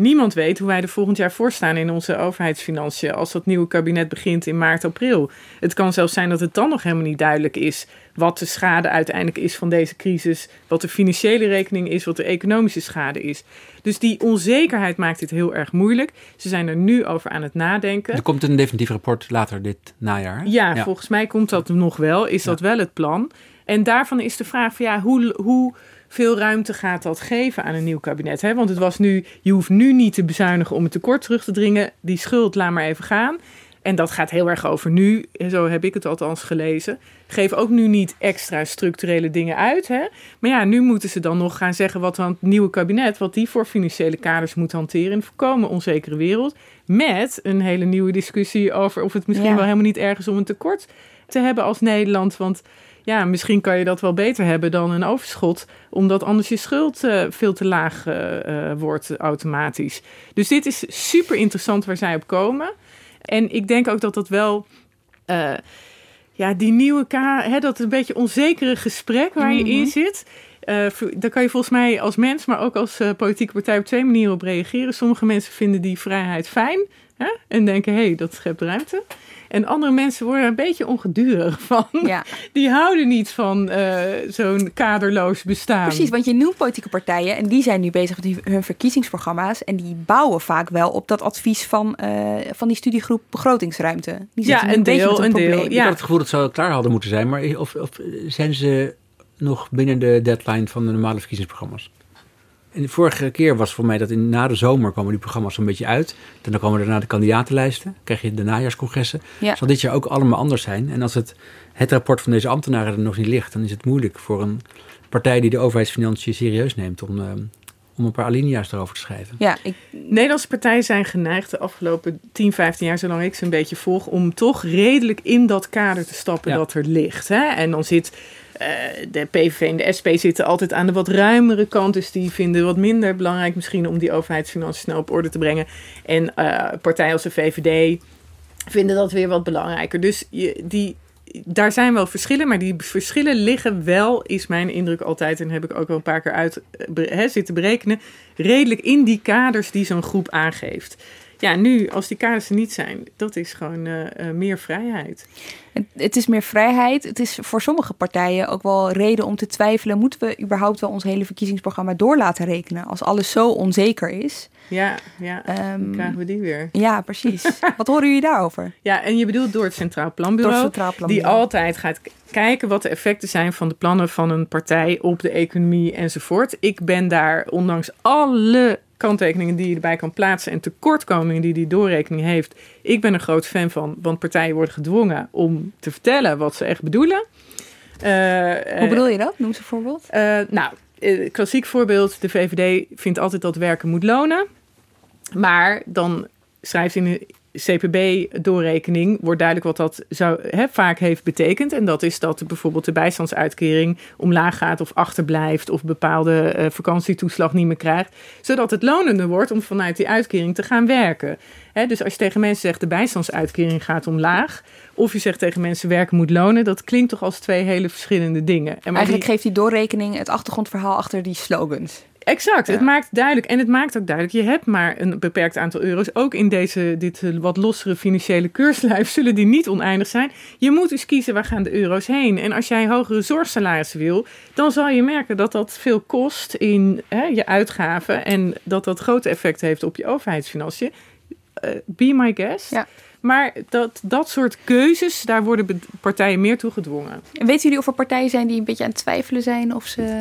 niemand weet hoe wij er volgend jaar voor staan in onze overheidsfinanciën als dat nieuwe kabinet begint in maart, april. Het kan zelfs zijn dat het dan nog helemaal niet duidelijk is wat de schade uiteindelijk is van deze crisis, wat de financiële rekening is, wat de economische schade is. Dus die onzekerheid maakt dit heel erg moeilijk. Ze zijn er nu over aan het nadenken. Er komt een definitief rapport later dit najaar. Ja, volgens mij komt dat nog wel. Is dat wel het plan? En daarvan is de vraag van ja, hoe, hoe veel ruimte gaat dat geven aan een nieuw kabinet? Hè? Want het was nu, je hoeft nu niet te bezuinigen om het tekort terug te dringen. Die schuld laat maar even gaan. En dat gaat heel erg over nu. Zo heb ik het althans gelezen. Geef ook nu niet extra structurele dingen uit. Hè? Maar ja, nu moeten ze dan nog gaan zeggen wat dan het nieuwe kabinet, wat die voor financiële kaders moet hanteren in een volkomen onzekere wereld. Met een hele nieuwe discussie over of het misschien Ja. wel helemaal niet ergens om een tekort te hebben als Nederland. Want ja, misschien kan je dat wel beter hebben dan een overschot, omdat anders je schuld eh, veel te laag eh, wordt automatisch. Dus dit is super interessant waar zij op komen. En ik denk ook dat dat wel. ja, die nieuwe K, hè, dat een beetje onzekere gesprek waar je in zit. eh, v- daar kan je volgens mij als mens, maar ook als politieke partij op twee manieren op reageren. Sommige mensen vinden die vrijheid fijn hè, en denken, hé, hey, dat schept ruimte. En andere mensen worden er een beetje ongedurig (laughs) van. Ja, Die houden niet van eh, zo'n kaderloos bestaan. precies. Want je noemt politieke partijen en die zijn nu bezig met hun verkiezingsprogramma's. En die bouwen vaak wel op dat advies van, eh, van die studiegroep begrotingsruimte. Die Ja, een beetje deel, met een deel, probleem. ja. Ik had het gevoel dat ze al klaar hadden moeten zijn. Maar of, of zijn ze nog binnen de deadline van de normale verkiezingsprogramma's? En de vorige keer was voor mij dat in, na de zomer komen die programma's zo'n beetje uit. En dan komen daarna de kandidatenlijsten. krijg je de najaarscongressen. Ja. Zal dit jaar ook allemaal anders zijn. En als het, het rapport van deze ambtenaren er nog niet ligt... dan is het moeilijk voor een partij die de overheidsfinanciën serieus neemt... om, ehm, om een paar alinea's erover te schrijven. Ja, ik, Nederlandse partijen zijn geneigd de afgelopen 10, 15 jaar, zolang ik ze een beetje volg, om toch redelijk in dat kader te stappen Ja. dat er ligt. Hè? En dan zit eh, de PVV en de SP zitten altijd aan de wat ruimere kant, dus die vinden wat minder belangrijk misschien om die overheidsfinanciën snel op orde te brengen. En eh, partijen als de VVD vinden dat weer wat belangrijker. Dus die, daar zijn wel verschillen, maar die verschillen liggen wel, is mijn indruk altijd, en heb ik ook wel een paar keer uit eh, zitten berekenen, redelijk in die kaders die zo'n groep aangeeft. Ja, nu, als die kaders er niet zijn, dat is gewoon eh, eh, meer vrijheid. Het, het is meer vrijheid. Het is voor sommige partijen ook wel reden om te twijfelen. Moeten we überhaupt wel ons hele verkiezingsprogramma door laten rekenen? Als alles zo onzeker is. Ja, ja, Ehm, dan krijgen we die weer. ja, precies. (laughs) Wat horen jullie daarover? Ja, en je bedoelt door het Centraal Door Planbureau. het Centraal die Planbureau. altijd gaat kijken wat de effecten zijn van de plannen van een partij op de economie enzovoort. Ik ben daar, ondanks alle kanttekeningen die je erbij kan plaatsen en tekortkomingen die die doorrekening heeft, ik ben een groot fan van, want partijen worden gedwongen om te vertellen wat ze echt bedoelen. Eh, Hoe bedoel je dat? Noem ze een voorbeeld. eh, nou, eh, klassiek voorbeeld. De VVD vindt altijd dat werken moet lonen. Maar dan schrijft in, CPB-doorrekening wordt duidelijk wat dat zou, hè, vaak heeft betekend. En dat is dat bijvoorbeeld de bijstandsuitkering omlaag gaat of achterblijft of bepaalde uh, vakantietoeslag niet meer krijgt. Zodat het lonender wordt om vanuit die uitkering te gaan werken. Hè, dus als je tegen mensen zegt de bijstandsuitkering gaat omlaag, of je zegt tegen mensen werken moet lonen, dat klinkt toch als twee hele verschillende dingen. En Eigenlijk geeft die doorrekening het achtergrondverhaal achter die slogans. Exact, het maakt duidelijk. En het maakt ook duidelijk, je hebt maar een beperkt aantal euro's. Ook in deze, dit eh, wat lossere financiële (laughs) keurslijf zullen die niet oneindig zijn. Je moet dus kiezen waar gaan de euro's heen. En als jij hogere zorgsalarissen wil, dan zal je merken dat dat veel kost in hè, je uitgaven. En dat dat grote effect heeft op je overheidsfinanciën. Uh, be my guest. Ja. Maar dat, dat soort keuzes, daar worden partijen meer toe gedwongen. En weten jullie of er partijen zijn die een beetje aan het twijfelen zijn of ze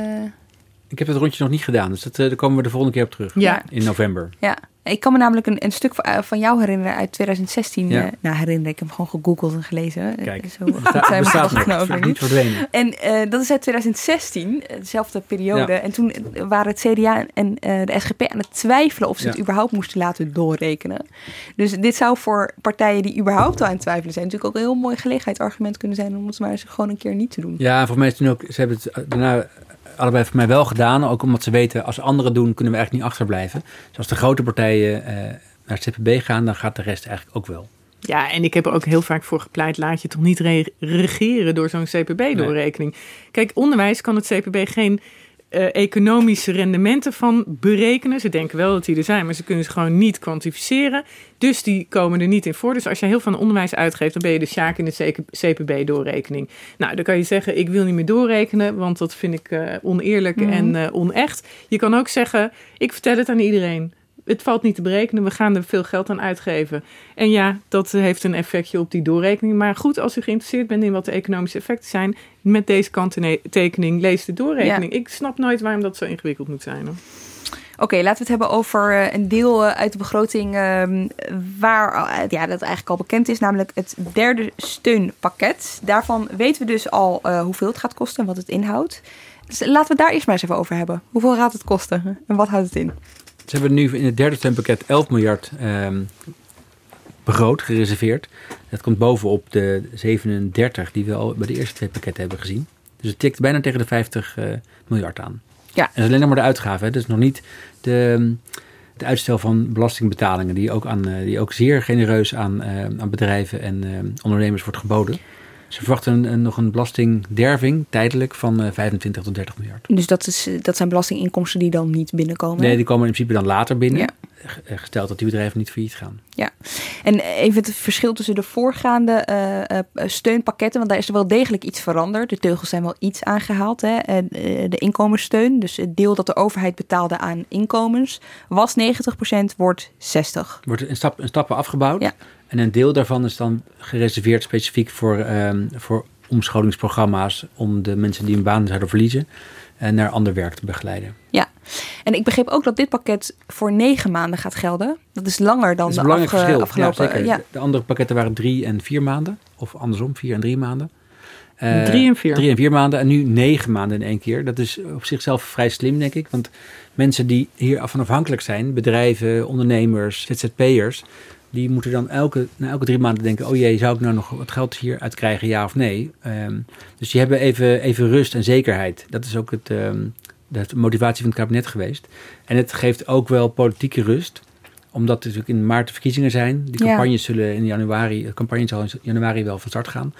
ik heb het rondje nog niet gedaan, dus dat, uh, daar komen we de volgende keer op terug. Ja. In november. Ja, ik kan me namelijk een, een stuk van, van jou herinneren uit 2016. Ja. Uh, nou, herinner ik heb hem gewoon gegoogeld en gelezen. Kijk, Zo, besta (laughs) zijn nog, niet verdwenen. En uh, dat is uit 2016, dezelfde periode. Ja. En toen waren het CDA en de SGP aan het twijfelen of ze het überhaupt moesten laten doorrekenen. Dus dit zou voor partijen die überhaupt al aan het twijfelen zijn, natuurlijk ook een heel mooi gelegenheidsargument kunnen zijn om het maar eens gewoon een keer niet te doen. Ja, voor mij is het ook, ze hebben het daarna allebei voor mij wel gedaan. Ook omdat ze weten, als anderen doen, kunnen we eigenlijk niet achterblijven. Dus als de grote partijen uh, naar het CPB gaan, dan gaat de rest eigenlijk ook wel. Ja, en ik heb er ook heel vaak voor gepleit, laat je toch niet regeren door zo'n CPB-doorrekening. Kijk, onderwijs kan het CPB geen uh, economische rendementen van berekenen. Ze denken wel dat die er zijn, maar ze kunnen ze gewoon niet kwantificeren. Dus die komen er niet in voor. Dus als je heel veel onderwijs uitgeeft, dan ben je de sjaak in de CPB-doorrekening. Nou, dan kan je zeggen, ik wil niet meer doorrekenen, want dat vind ik uh, oneerlijk mhm. en uh, onecht. Je kan ook zeggen, ik vertel het aan iedereen het valt niet te berekenen. We gaan er veel geld aan uitgeven. En ja, dat heeft een effectje op die doorrekening. Maar goed, als u geïnteresseerd bent in wat de economische effecten zijn, met deze kanttekening lees de doorrekening. Ik snap nooit waarom dat zo ingewikkeld moet zijn. Hoor. Oké, laten we het hebben over eh, een deel eh, uit de begroting ehm, waar eh, ja, dat eigenlijk al bekend is, namelijk het derde steunpakket. Daarvan weten we dus al hoeveel het gaat kosten en wat het inhoudt. Dus laten we daar eerst maar eens even over hebben. Hoeveel gaat het kosten en wat houdt het in? Ze hebben nu in het derde steunpakket 11 miljard um, begroot, gereserveerd. Dat komt bovenop de 37 die we al bij de eerste twee pakketten hebben gezien. Dus het tikt bijna tegen de 50 uh, eh, miljard aan. Ja. En dat is alleen nog maar de uitgaven. Hè. Is nog niet de, de uitstel van belastingbetalingen, die ook, aan, uh, die ook zeer genereus aan, uh, aan bedrijven en ondernemers wordt geboden. Ze verwachten een, nog een belastingderving tijdelijk van uh, 25 tot 30 miljard. Dus dat, is, dat zijn belastinginkomsten die dan niet binnenkomen? Nee, die komen in principe dan later binnen. Ja. Eh, gesteld dat die bedrijven niet failliet gaan. Ja, en even het verschil tussen de voorgaande uh, steunpakketten, want daar is er wel degelijk iets veranderd. De teugels zijn wel iets aangehaald. Hè. de inkomenssteun, dus het deel dat de overheid betaalde aan inkomens, was 90%, wordt 60%. Wordt in, stap, in stappen afgebouwd. Ja. En een deel daarvan is dan gereserveerd specifiek voor, um, voor omscholingsprogramma's om de mensen die hun baan zouden verliezen uh, naar ander werk te begeleiden. Ja, en ik begreep ook dat dit pakket voor negen maanden gaat gelden. Dat is langer dan de afge afgelopen... Ja, De andere pakketten waren drie en vier maanden. Of andersom, vier en drie maanden. Uh, drie en vier. Drie en vier maanden en nu negen maanden in één keer. Dat is op zichzelf vrij slim, denk ik. Want mensen die hier afhankelijk zijn, bedrijven, ondernemers, ZZP'ers, die moeten dan elke, na elke drie maanden denken: oh jee, zou ik nou nog wat geld hier krijgen, ja of nee? Um, dus die hebben even, even rust en zekerheid. Dat is ook het, um, de motivatie van het kabinet geweest. En het geeft ook wel politieke rust omdat er natuurlijk in maart de verkiezingen zijn. Die campagnes zullen in januari, de campagne zal in januari wel van start gaan.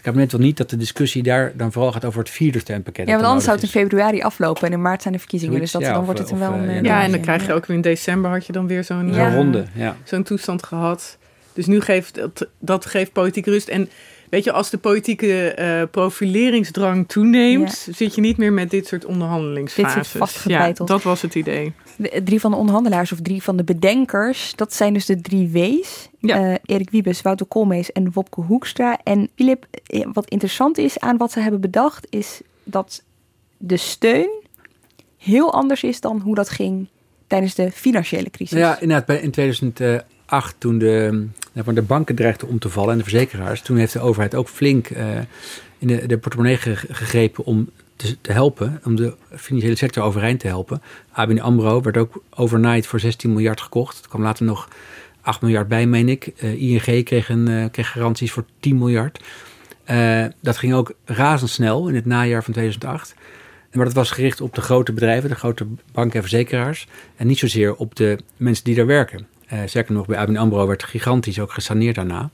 Het kabinet wil niet dat de discussie daar dan vooral gaat over het vierde steunpakket. Ja, want anders zou het in februari aflopen en in maart zijn de verkiezingen. dus dat, dan wordt het wel een... ja, en dan krijg je ook weer in december had je dan weer zo'n ja. ronde. Ja. Zo'n toestand gehad. Dus nu geeft dat, dat geeft politiek rust. En weet je, als de politieke uh, profileringsdrang toeneemt, zit je niet meer met dit soort onderhandelingsfases. Dit ja, dat was het idee. De, drie van de onderhandelaars of drie van de bedenkers, dat zijn dus de drie W's. Ja. Uh, Erik Wiebes, Wouter Koolmees en Wopke Hoekstra. En Filip, eh, wat interessant is aan wat ze hebben bedacht, is dat de steun heel anders is dan hoe dat ging tijdens de financiële crisis. Ja, inderdaad. In 2008, toen de, nou, de banken dreigden om te vallen en de verzekeraars, toen heeft de overheid ook flink uh, in de, de portemonnee gegrepen om te, helpen, om de financiële sector overeind te helpen. ABN AMRO werd ook overnight voor 16 miljard gekocht. Het kwam later nog 8 miljard bij, meen ik. ING kreeg, een, kreeg garanties voor 10 miljard. dat ging ook razendsnel in het najaar van 2008. Maar dat was gericht op de grote bedrijven, de grote banken en verzekeraars. En niet zozeer op de mensen die daar werken. Uh, zeker nog, bij ABN AMRO werd gigantisch ook gesaneerd daarna.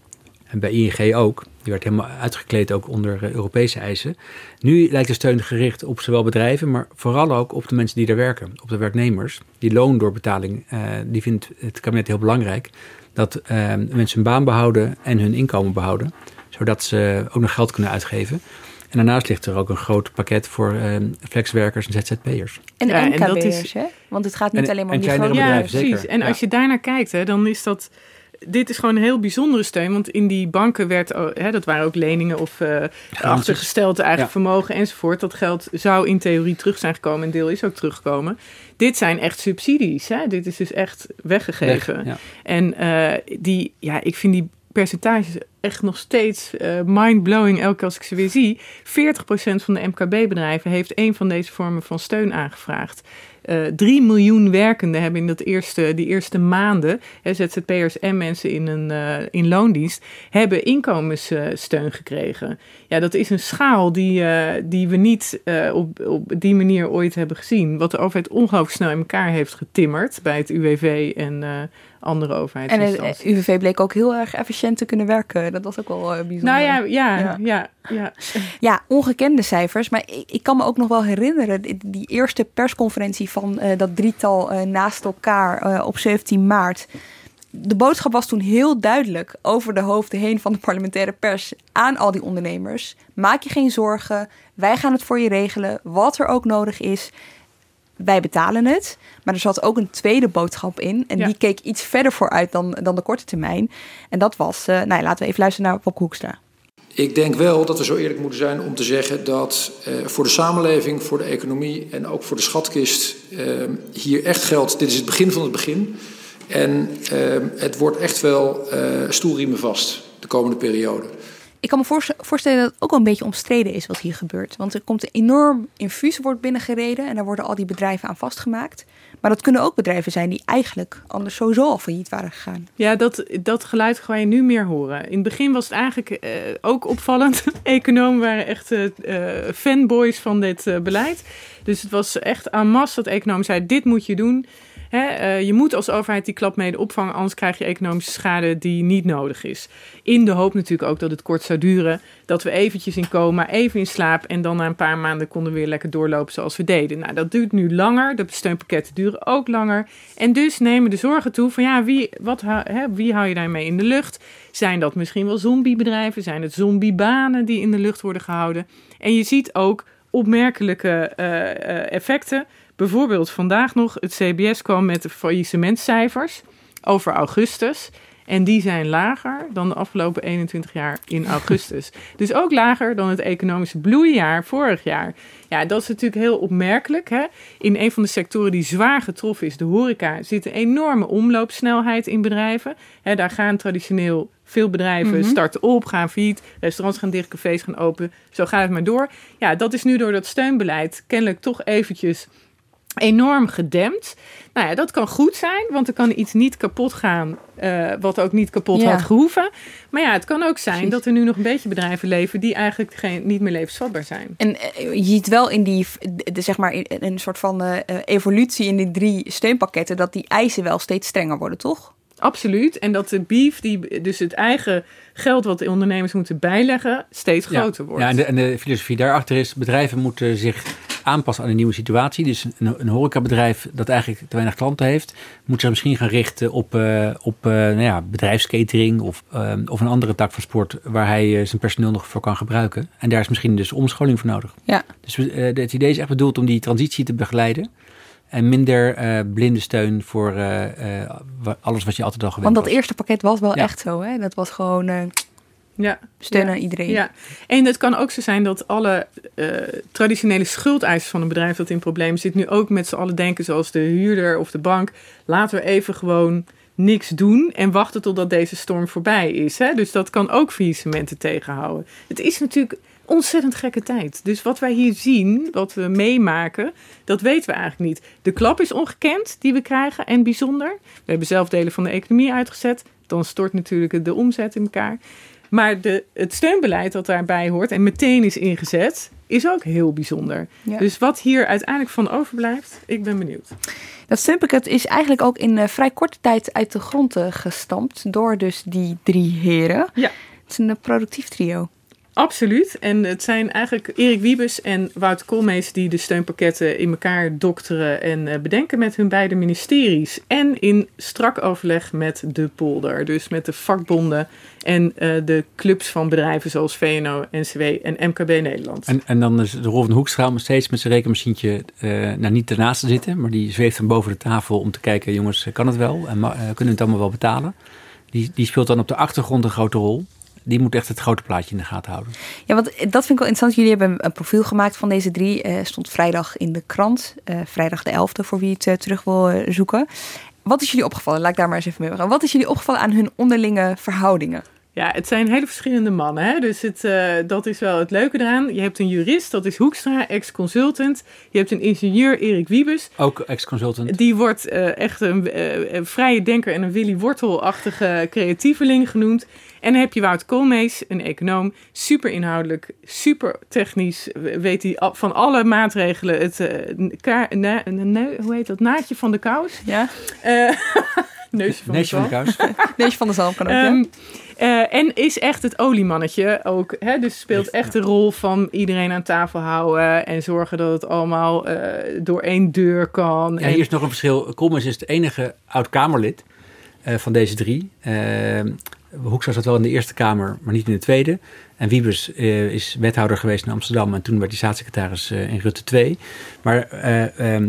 En bij ING ook. Die werd helemaal uitgekleed ook onder eh, Europese eisen. Nu lijkt de steun gericht op zowel bedrijven, maar vooral ook op de mensen die daar werken. Op de werknemers. Die loondoorbetaling, uh, die vindt het kabinet heel belangrijk. Dat mensen hun baan behouden en hun inkomen behouden. Zodat ze ook nog geld kunnen uitgeven. En daarnaast ligt er ook een groot pakket voor uh, flexwerkers en ZZP'ers. En ja, MKB'ers, dat is, hè? Want het gaat niet alleen maar om die grote Ja, precies. En als je daarnaar kijkt, hè, dan is dat... Dit is gewoon een heel bijzondere steun. Want in die banken werd, hè, dat waren ook leningen of uh, achtergesteld eigen vermogen enzovoort. Dat geld zou in theorie terug zijn gekomen. Een deel is ook teruggekomen. Dit zijn echt subsidies. Hè? Dit is dus echt weggegeven. En uh, die, ja, ik vind die percentages echt nog steeds uh, mind-blowing elke keer als ik ze weer zie. 40% van de MKB-bedrijven heeft een van deze vormen van steun aangevraagd. Uh, eh, 3 miljoen werkenden hebben in dat eerste, die eerste maanden, ZZP'ers en mensen in, een, uh, in loondienst, hebben inkomenssteun gekregen. Ja, dat is een schaal die, die we niet op, op die manier ooit hebben gezien. Wat de overheid ongelooflijk snel in elkaar heeft getimmerd bij het UWV en andere overheidsinstanties. En het UWV bleek ook heel erg efficiënt te kunnen werken. Dat was ook wel bijzonder. Nou ja, ja, ja. ja, ja. ja ongekende cijfers. Maar ik, ik, kan me ook nog wel herinneren, die eerste persconferentie van uh, dat drietal uh, naast elkaar uh, op 17 maart. De boodschap was toen heel duidelijk over de hoofden heen van de parlementaire pers aan al die ondernemers. Maak je geen zorgen, wij gaan het voor je regelen, wat er ook nodig is. Wij betalen het. Maar er zat ook een tweede boodschap in. En die keek iets verder vooruit dan, dan de korte termijn. En dat was, nou ja, laten we even luisteren naar Pop Hoekstra. Ik denk wel dat we zo eerlijk moeten zijn om te zeggen dat uh, voor de samenleving, voor de economie en ook voor de schatkist uh, hier echt geldt. Dit is het begin van het begin. En uh, het wordt echt wel stoelriemen vast de komende periode. Ik kan me voorstellen dat het ook wel een beetje omstreden is wat hier gebeurt. Want er komt een enorm infuus wordt binnengereden en daar worden al die bedrijven aan vastgemaakt. Maar dat kunnen ook bedrijven zijn die eigenlijk anders sowieso al failliet waren gegaan. Ja, dat, dat geluid ga je nu meer horen. In het begin was het eigenlijk uh, ook opvallend. (laughs) Economen waren echt uh, fanboys van dit beleid. Dus het was echt aan masse dat economen zeiden, dit moet je doen. Hè, je moet als overheid die klap mede opvangen, anders krijg je economische schade die niet nodig is. In de hoop natuurlijk ook dat het kort zou duren, dat we eventjes in coma, even in slaap en dan na een paar maanden konden we weer lekker doorlopen zoals we deden. Nou, dat duurt nu langer, de steunpakketten duren ook langer. En dus nemen de zorgen toe van ja, wie, wat, wie hou je daarmee in de lucht? Zijn dat misschien wel zombiebedrijven? Zijn het zombiebanen die in de lucht worden gehouden? En je ziet ook opmerkelijke uh, effecten. Bijvoorbeeld vandaag nog, het CBS kwam met de faillissementcijfers over augustus. En die zijn lager dan de afgelopen 21 jaar in (laughs) augustus. dus ook lager dan het economische bloeijaar vorig jaar. Ja, dat is natuurlijk heel opmerkelijk. Hè? In een van de sectoren die zwaar getroffen is, de horeca, zit een enorme omloopsnelheid in bedrijven. Hè, daar gaan traditioneel veel bedrijven mhm. starten op, gaan failliet, restaurants gaan dicht, cafés gaan open. Zo gaat het maar door. Ja, dat is nu door dat steunbeleid kennelijk toch eventjes enorm gedempt. Nou ja, dat kan goed zijn, want er kan iets niet kapot gaan, uh, wat ook niet kapot had gehoeven. Maar ja, het kan ook zijn dat er nu nog een beetje bedrijven leven die eigenlijk geen, niet meer levensvatbaar zijn. En uh, je ziet wel in die, de, zeg maar, in, een soort van uh, evolutie in die drie steunpakketten, dat die eisen wel steeds strenger worden, toch? Absoluut. En dat de beef, die, dus het eigen geld wat de ondernemers moeten bijleggen, steeds groter wordt. Ja, en de, en de filosofie daarachter is, bedrijven moeten zich aanpassen aan een nieuwe situatie. Dus een, een horecabedrijf dat eigenlijk te weinig klanten heeft, moet zich misschien gaan richten op, uh, op uh, nou ja, bedrijfskatering of, uh, of een andere tak van sport waar hij zijn personeel nog voor kan gebruiken. En daar is misschien dus omscholing voor nodig. Ja. Dus het idee is echt bedoeld om die transitie te begeleiden. En minder blinde steun voor alles wat je altijd al gewend Want dat eerste pakket was wel echt zo, hè? Dat was gewoon ja, steunen ja, iedereen. Ja, en het kan ook zo zijn dat alle uh, traditionele schuldeisers van een bedrijf dat in problemen zit, nu ook met z'n allen denken, zoals de huurder of de bank, laten we even gewoon niks doen en wachten totdat deze storm voorbij is. Hè? Dus dat kan ook faillissementen tegenhouden. Het is natuurlijk ontzettend gekke tijd. Dus wat wij hier zien, wat we meemaken, dat weten we eigenlijk niet. De klap is ongekend die we krijgen en bijzonder. We hebben zelf delen van de economie uitgezet. Dan stort natuurlijk de omzet in elkaar. Maar de, het steunbeleid dat daarbij hoort en meteen is ingezet, is ook heel bijzonder. Ja. Dus wat hier uiteindelijk van overblijft, ik ben benieuwd. Dat steunpakket is eigenlijk ook in eh, vrij korte tijd uit de grond eh, gestampt door dus die drie heren. Ja. Het is een eh, productief trio. Absoluut. En het zijn eigenlijk Erik Wiebes en Wout Koolmees die de steunpakketten in elkaar dokteren en eh, bedenken met hun beide ministeries. En in strak overleg met de polder. Dus met de vakbonden en eh, de clubs van bedrijven zoals VNO, NCW en MKB Nederland. En, en dan is de rol van Hoekstra om steeds met zijn rekenmachientje, eh, nou niet ernaast te zitten, maar die zweeft dan boven de tafel om te kijken, jongens, kan het wel? En kunnen we het allemaal wel betalen? Die, die speelt dan op de achtergrond een grote rol. Die moet echt het grote plaatje in de gaten houden. Ja, want dat vind ik wel interessant. Jullie hebben een profiel gemaakt van deze drie. Eh, stond vrijdag in de krant. Eh, vrijdag de 11e, voor wie het eh, terug wil zoeken. Wat is jullie opgevallen? Laat ik daar maar eens even mee beginnen. Wat is jullie opgevallen aan hun onderlinge verhoudingen? Ja, het zijn hele verschillende mannen. Hè? Dus het, eh, dat is wel het leuke eraan. Je hebt een jurist, dat is Hoekstra, ex-consultant. Je hebt een ingenieur, Erik Wiebes. Ook ex-consultant. Die wordt eh, echt een, eh, een vrije denker en een Willy Wortel-achtige creatieveling genoemd. En dan heb je Wout Koolmees, een econoom. Super inhoudelijk, super technisch. Weet hij van alle maatregelen het... eh, ka- na- na- hoe heet dat? Naadje van de kous. Ja, Eh, (laughs) neusje van Neusje de van de zalm. (laughs) Neusje van de Zalm kan ook, ja. Ehm, eh, en is echt het oliemannetje ook. Hè? Dus speelt echt de rol van iedereen aan tafel houden. En zorgen dat het allemaal eh, door één deur kan. Ja, en, hier is nog een verschil. Koolmees is het enige oud-Kamerlid eh, van deze drie. Uh, Hoekstra zat wel in de Eerste Kamer, maar niet in de Tweede. En Wiebes eh, is wethouder geweest in Amsterdam en toen werd hij staatssecretaris eh, in Rutte 2. Maar eh ehm,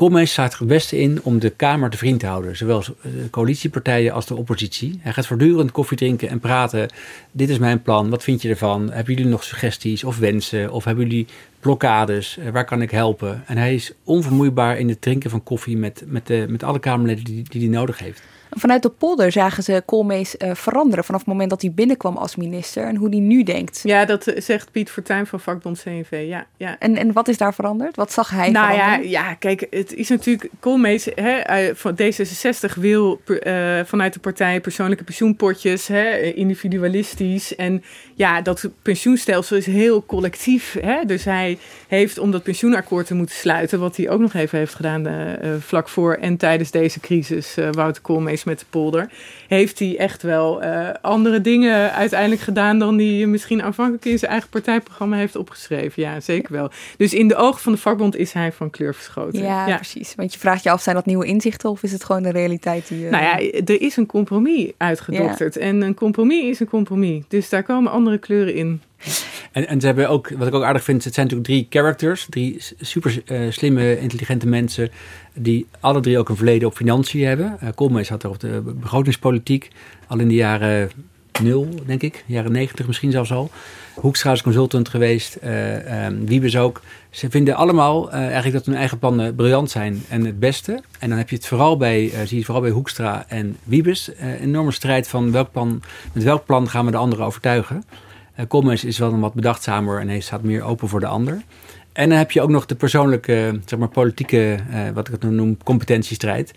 Koolmees staat het beste in om de Kamer te vriend te houden. Zowel de coalitiepartijen als de oppositie. Hij gaat voortdurend koffie drinken en praten. Dit is mijn plan, wat vind je ervan? Hebben jullie nog suggesties of wensen? Of hebben jullie blokkades? Eh, waar kan ik helpen? En hij is onvermoeibaar in het drinken van koffie met, met, de, met alle Kamerleden die, die hij nodig heeft. Vanuit de polder zagen ze Koolmees eh, veranderen vanaf het moment dat hij binnenkwam als minister en hoe hij nu denkt. Ja, dat eh, zegt Piet Fortuyn van vakbond CNV. Ja, ja. En, en wat is daar veranderd? Wat zag hij Nou ja, veranderen? ja, kijk, het is natuurlijk... Koolmees hè, eh, van D66 wil per- eh, vanuit de partij persoonlijke pensioenpotjes, hè, individualistisch. En ja, dat pensioenstelsel is heel collectief. Hè? Dus hij heeft, om dat pensioenakkoord te moeten sluiten... wat hij ook nog even heeft gedaan eh, vlak voor en tijdens deze crisis... eh, Wouter Koolmees met de polder... heeft hij echt wel andere dingen uiteindelijk gedaan... dan hij misschien aanvankelijk in zijn eigen partijprogramma heeft opgeschreven. Ja, zeker wel. Dus in de ogen van de vakbond is hij van kleur verschoten. Ja, precies. Want je vraagt je af, zijn dat nieuwe inzichten of is het gewoon de realiteit die... Nou ja, er is een compromis uitgedokterd. En een compromis is een compromis. Dus daar komen andere kleuren in. En, en ze hebben ook, wat ik ook aardig vind, het zijn natuurlijk drie characters, drie super eh, slimme, intelligente mensen, die alle drie ook een verleden op financiën hebben. Uh, Koolmees had er op de begrotingspolitiek al in de jaren nul, denk ik, jaren negentig misschien zelfs al. Hoekstra is consultant geweest, eh eh, Wiebes ook. Ze vinden allemaal eigenlijk dat hun eigen plannen briljant zijn en het beste. En dan heb je het vooral bij, eh, zie je het vooral bij Hoekstra en Wiebes, enorme strijd van welk plan, met welk plan gaan we de anderen overtuigen. Uh, Koolmees is wel een wat bedachtzamer en hij staat meer open voor de ander. En dan heb je ook nog de persoonlijke, zeg maar politieke, uh, wat ik het nu noem, competentiestrijd.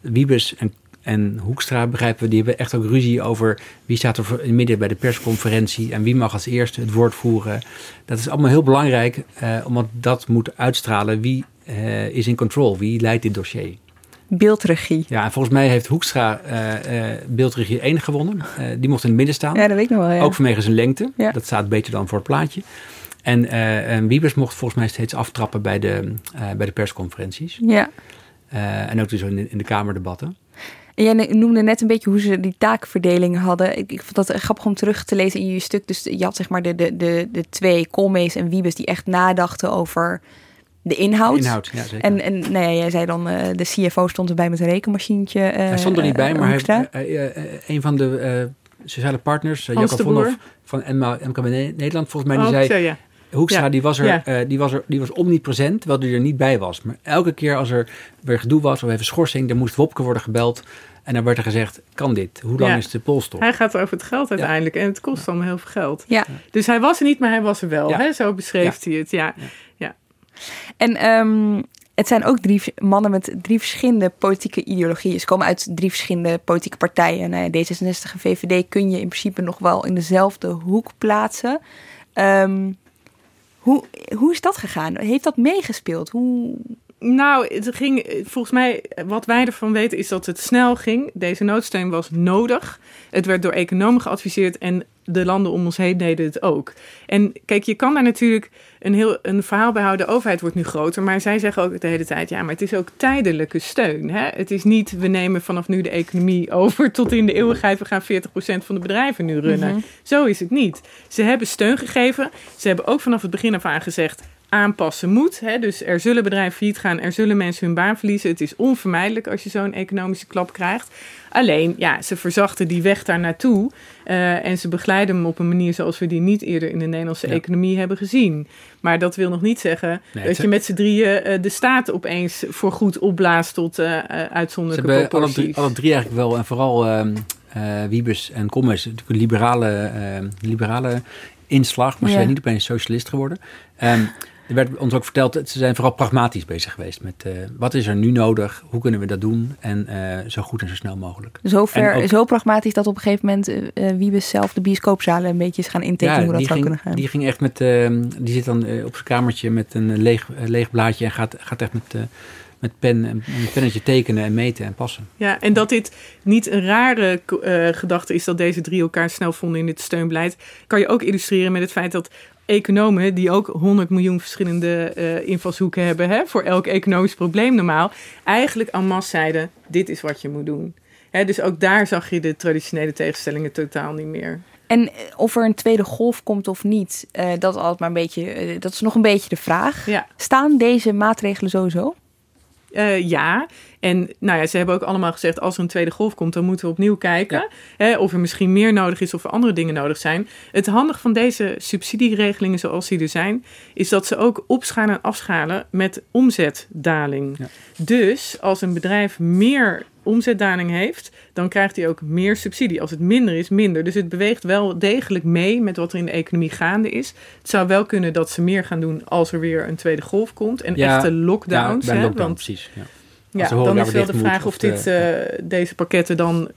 Wiebes en, en Hoekstra begrijpen we, die hebben echt ook ruzie over wie staat er in midden bij de persconferentie en wie mag als eerste het woord voeren. Dat is allemaal heel belangrijk, uh, omdat dat moet uitstralen wie is in control, wie leidt dit dossier. Beeldregie. Ja, en volgens mij heeft Hoekstra uh, beeldregie 1 gewonnen. die mocht in het midden staan. Ja, dat weet ik nog wel, ja. Ook vanwege zijn lengte. Ja. Dat staat beter dan voor het plaatje. En, en Wiebers mocht volgens mij steeds aftrappen bij de, bij de persconferenties. Ja. En ook dus in de, in de Kamerdebatten. En jij noemde net een beetje hoe ze die taakverdeling hadden. Ik, ik vond dat grappig om terug te lezen in je stuk. Dus je had zeg maar de, de, de, de twee Koolmees en Wiebes die echt nadachten over de inhoud. De inhoud, ja zeker. En, en nou ja, jij zei dan, uh, de CFO stond erbij met een rekenmachientje. Uh, hij stond er niet bij, maar hij, uh, een van de sociale partners, Jacob Vonhoff van NMA, MKB Nederland, volgens mij, die oh, zei... ja. Hoekstra Ja. die, was er, Ja. eh, die, was er, die was omnipresent, terwijl hij er niet bij was. Maar elke keer als er weer gedoe was of even schorsing, dan moest Wopke worden gebeld. En dan werd er gezegd, kan dit? Hoe lang Ja. is de polstop? Hij gaat over het geld uiteindelijk. En het kost allemaal heel veel geld. Ja. Dus hij was er niet, maar hij was er wel. Ja. Hè? Zo beschreef hij het. Ja. En ehm, het zijn ook drie mannen met drie verschillende politieke ideologieën. Ze komen uit drie verschillende politieke partijen. Nou ja, D66 en VVD kun je in principe nog wel in dezelfde hoek plaatsen. Ehm, hoe, hoe is dat gegaan? Heeft dat meegespeeld? Hoe... Nou, het ging, volgens mij, wat wij ervan weten is dat het snel ging. Deze noodsteun was nodig. Het werd door economen geadviseerd en de landen om ons heen deden het ook. En kijk, je kan daar natuurlijk een, heel, een verhaal bij houden. De overheid wordt nu groter, maar zij zeggen ook de hele tijd... ja, maar het is ook tijdelijke steun. Hè? Het is niet, we nemen vanaf nu de economie (laughs) over tot in de eeuwigheid... we gaan 40% van de bedrijven nu runnen. Mhm. Zo is het niet. Ze hebben steun gegeven. Ze hebben ook vanaf het begin af aan gezegd aanpassen moet. Hè? Dus er zullen bedrijven failliet gaan, er zullen mensen hun baan verliezen. Het is onvermijdelijk als je zo'n economische klap krijgt. Alleen, ja, ze verzachten die weg daar naartoe. eh, en ze begeleiden hem op een manier zoals we die niet eerder in de Nederlandse Ja. economie hebben gezien. Maar dat wil nog niet zeggen Nee, dat je met z'n drieën eh, de staat opeens voor goed opblaast tot eh eh, Ze uitzonderlijke hebben alle proporties. drie, alle drie eigenlijk wel, en vooral ehm eh, Wiebes en Kommers, natuurlijk een liberale, ehm, liberale inslag, maar ze zijn niet opeens socialist geworden. Ehm, er werd ons ook verteld, dat ze zijn vooral pragmatisch bezig geweest met eh, wat is er nu nodig, hoe kunnen we dat doen en eh, zo goed en zo snel mogelijk. Zo, ver, ook- zo pragmatisch dat op een gegeven moment eh eh, Wiebes zelf de bioscoopzalen een beetje is gaan intekenen hoe dat die, zou ging, kunnen gaan. die ging echt met, ehm, die zit dan eh, op zijn kamertje met een leeg, leeg blaadje en gaat, gaat echt met, eh, met pen en pennetje tekenen en meten en passen. Ja, en dat dit niet een rare eh, gedachte is dat deze drie elkaar snel vonden in dit steunbeleid, kan je ook illustreren met het feit dat economen, die ook 100 miljoen verschillende eh, invalshoeken hebben hè, voor elk economisch probleem normaal, eigenlijk en masse zeiden: dit is wat je moet doen. Hè, dus ook daar zag je de traditionele tegenstellingen totaal niet meer. En eh, of er een tweede golf komt of niet, eh, dat, is altijd maar een beetje, dat is nog een beetje de vraag. Ja. Staan deze maatregelen sowieso? Ja, en nou ja, ze hebben ook allemaal gezegd: als er een tweede golf komt, dan moeten we opnieuw kijken. Hè, of er misschien meer nodig is of er andere dingen nodig zijn. Het handige van deze subsidieregelingen, zoals die er zijn, is dat ze ook opschalen en afschalen met omzetdaling. Ja. Dus als een bedrijf meer omzetdaling heeft, dan krijgt hij ook meer subsidie. Als het minder is, minder. Dus het beweegt wel degelijk mee met wat er in de economie gaande is. Het zou wel kunnen dat ze meer gaan doen als er weer een tweede golf komt. En Ja, echte lockdowns. ja, bij hè, lockdown, want precies. Ja. Ja, dan is wel de moet vraag of, de- dit, eh, deze pakketten dan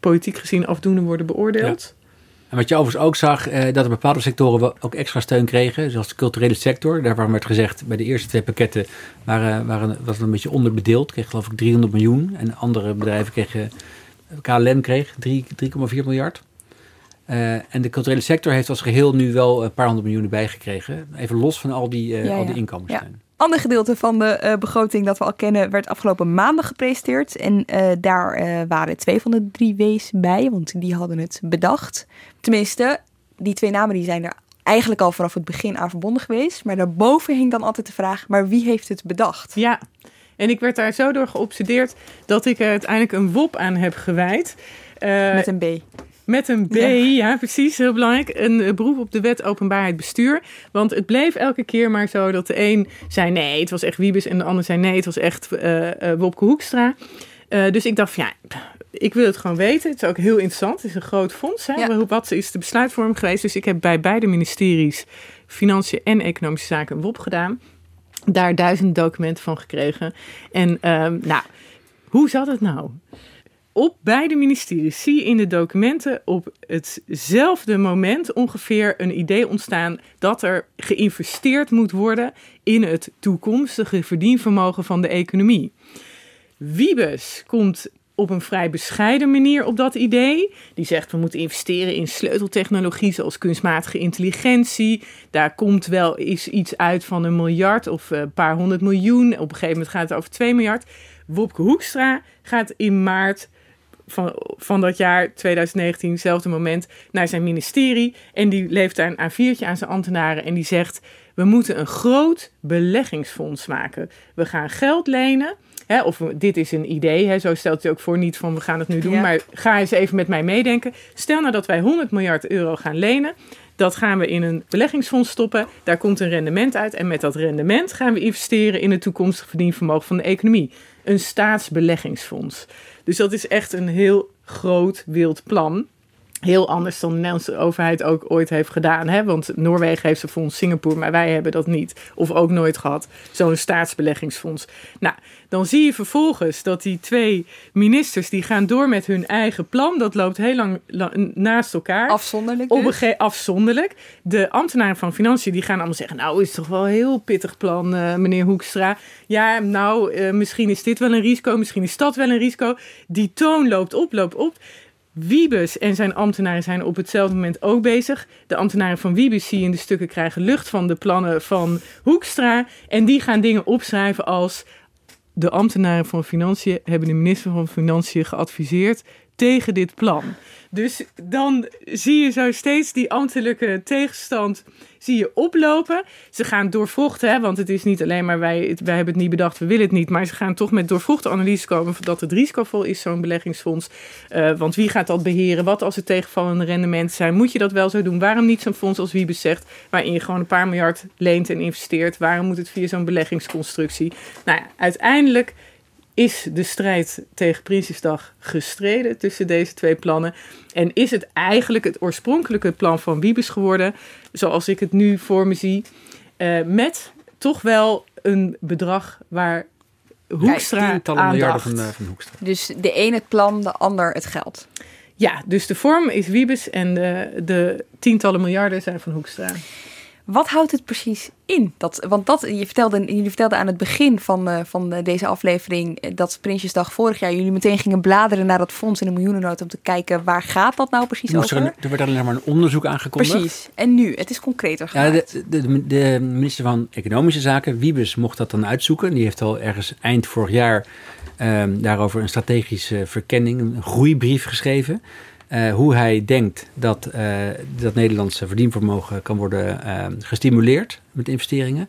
politiek gezien afdoende worden beoordeeld. En wat je overigens ook zag, eh, dat er bepaalde sectoren ook extra steun kregen. Zoals de culturele sector. Daarvan werd gezegd, bij de eerste twee pakketten waren, waren, was het een beetje onderbedeeld. Kreeg geloof ik 300 miljoen. En andere bedrijven kregen, KLM kreeg 3 3,4 miljard. Eh, en de culturele sector heeft als geheel nu wel een paar honderd miljoen erbij gekregen. Even los van al die, eh Ja, al ja. die inkomenssteun. Ander gedeelte van de eh, begroting dat we al kennen werd afgelopen maandag gepresenteerd. En eh, daar eh, waren twee van de drie W's bij, want die hadden het bedacht. Tenminste, die twee namen die zijn er eigenlijk al vanaf het begin aan verbonden geweest. Maar daarboven hing dan altijd de vraag, maar wie heeft het bedacht? Ja, en ik werd daar zo door geobsedeerd dat ik er uiteindelijk een WOP aan heb gewijd. Met een B. Met een B, Ja. ja. precies, heel belangrijk. Een eh, beroep op de wet openbaarheid bestuur. Want het bleef elke keer maar zo dat de een zei nee, het was echt Wiebes. En de ander zei nee, het was echt eh, Wopke Hoekstra. Dus ik dacht van ja, ik wil het gewoon weten. Het is ook heel interessant. Het is een groot fonds. Hè? Ja. Wat is de besluitvorming geweest? Dus ik heb bij beide ministeries, Financiën en Economische Zaken, een WOP gedaan. Daar duizend documenten van gekregen. En ehm, nou, hoe zat het nou? Op beide ministeries zie je in de documenten op hetzelfde moment ongeveer een idee ontstaan dat er geïnvesteerd moet worden in het toekomstige verdienvermogen van de economie. Wiebes komt op een vrij bescheiden manier op dat idee. Die zegt we moeten investeren in sleuteltechnologie zoals kunstmatige intelligentie. Daar komt wel eens iets uit van een miljard of een paar honderd miljoen. Op een gegeven moment gaat het over 2 miljard. Wopke Hoekstra gaat in maart van, van dat jaar 2019, hetzelfde moment, naar zijn ministerie. En die levert daar een A4'tje aan zijn ambtenaren en die zegt... we moeten een groot beleggingsfonds maken. We gaan geld lenen. Hè, of dit is een idee, hè, zo stelt hij ook voor. Niet van we gaan het nu doen, Ja. maar ga eens even met mij meedenken. Stel nou dat wij 100 miljard euro gaan lenen. Dat gaan we in een beleggingsfonds stoppen. Daar komt een rendement uit. En met dat rendement gaan we investeren in het toekomstig verdienvermogen van de economie. Een staatsbeleggingsfonds. Dus dat is echt een heel groot, wild plan. Heel anders dan de Nederlandse overheid ook ooit heeft gedaan. Hè? Want Noorwegen heeft een fonds, Singapore, maar wij hebben dat niet. Of ook nooit gehad. Zo'n staatsbeleggingsfonds. Nou, dan zie je vervolgens dat die twee ministers... die gaan door met hun eigen plan. Dat loopt heel lang naast elkaar. Afzonderlijk Op een dus? afzonderlijk. De ambtenaren van Financiën die gaan allemaal zeggen... nou, is toch wel een heel pittig plan, eh, meneer Hoekstra. Ja, nou, eh, misschien is dit wel een risico. Misschien is dat wel een risico. Die toon loopt op, loopt op. Wiebes en zijn ambtenaren zijn op hetzelfde moment ook bezig. De ambtenaren van Wiebes zie je in de stukken krijgen lucht van de plannen van Hoekstra. En die gaan dingen opschrijven als... de ambtenaren van Financiën hebben de minister van Financiën geadviseerd tegen dit plan. Dus dan zie je zo steeds die ambtelijke tegenstand zie je oplopen. Ze gaan doorvrochten, hè, want het is niet alleen maar wij, wij hebben het niet bedacht, we willen het niet. Maar ze gaan toch met doorvrochte analyse komen dat het risicovol is, zo'n beleggingsfonds. Eh, want wie gaat dat beheren? Wat als er tegenvallende rendementen zijn? Moet je dat wel zo doen? Waarom niet zo'n fonds als Wiebes zegt, waarin je gewoon een paar miljard leent en investeert? Waarom moet het via zo'n beleggingsconstructie? Nou ja, uiteindelijk is de strijd tegen Prinsjesdag gestreden tussen deze twee plannen. En is het eigenlijk het oorspronkelijke plan van Wiebes geworden, zoals ik het nu voor me zie, eh, met toch wel een bedrag waar Hoekstra Tientallen miljarden van, eh, van Hoekstra. Dus de een het plan, de ander het geld. Ja, dus de vorm is Wiebes en de, de tientallen miljarden zijn van Hoekstra. Wat houdt het precies in? Dat, want dat, je vertelde, jullie vertelden aan het begin van, eh, van eh, deze aflevering eh, dat Prinsjesdag vorig jaar jullie meteen gingen bladeren naar dat fonds in de miljoenennood om te kijken waar gaat dat nou precies er, over? een, er werd alleen maar een onderzoek aangekondigd. Precies. En nu, het is concreter Ja, gemaakt. de, de, de, de minister van Economische Zaken, Wiebes, mocht dat dan uitzoeken. Die heeft al ergens eind vorig jaar ehm, daarover een strategische verkenning, een groeibrief geschreven. Eh, hoe hij denkt dat eh, dat Nederlandse verdienvermogen kan worden ehm, gestimuleerd met investeringen.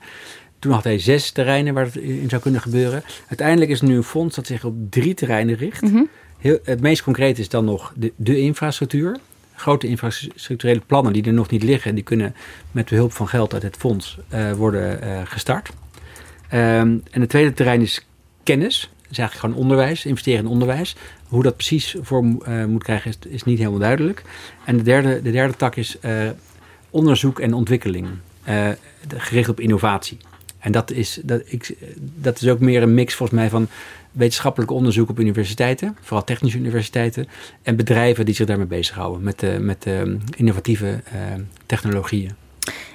Toen had hij zes terreinen waar het in zou kunnen gebeuren. Uiteindelijk is er nu een fonds dat zich op drie terreinen richt. Mhm. Heel, het meest concreet is dan nog de, de infrastructuur. Grote infrastructurele plannen die er nog niet liggen, die kunnen met behulp van geld uit het fonds eh, worden gestart. Ehm, en het tweede terrein is kennis. Dat is eigenlijk gewoon onderwijs, investeren in onderwijs. Hoe dat precies vorm eh, moet krijgen is, is niet helemaal duidelijk. En de derde, de derde tak is eh, onderzoek en ontwikkeling, eh, gericht op innovatie. En dat is, dat, ik, dat is ook meer een mix volgens mij van wetenschappelijk onderzoek op universiteiten, vooral technische universiteiten, en bedrijven die zich daarmee bezighouden met, eh, met eh, innovatieve technologieën.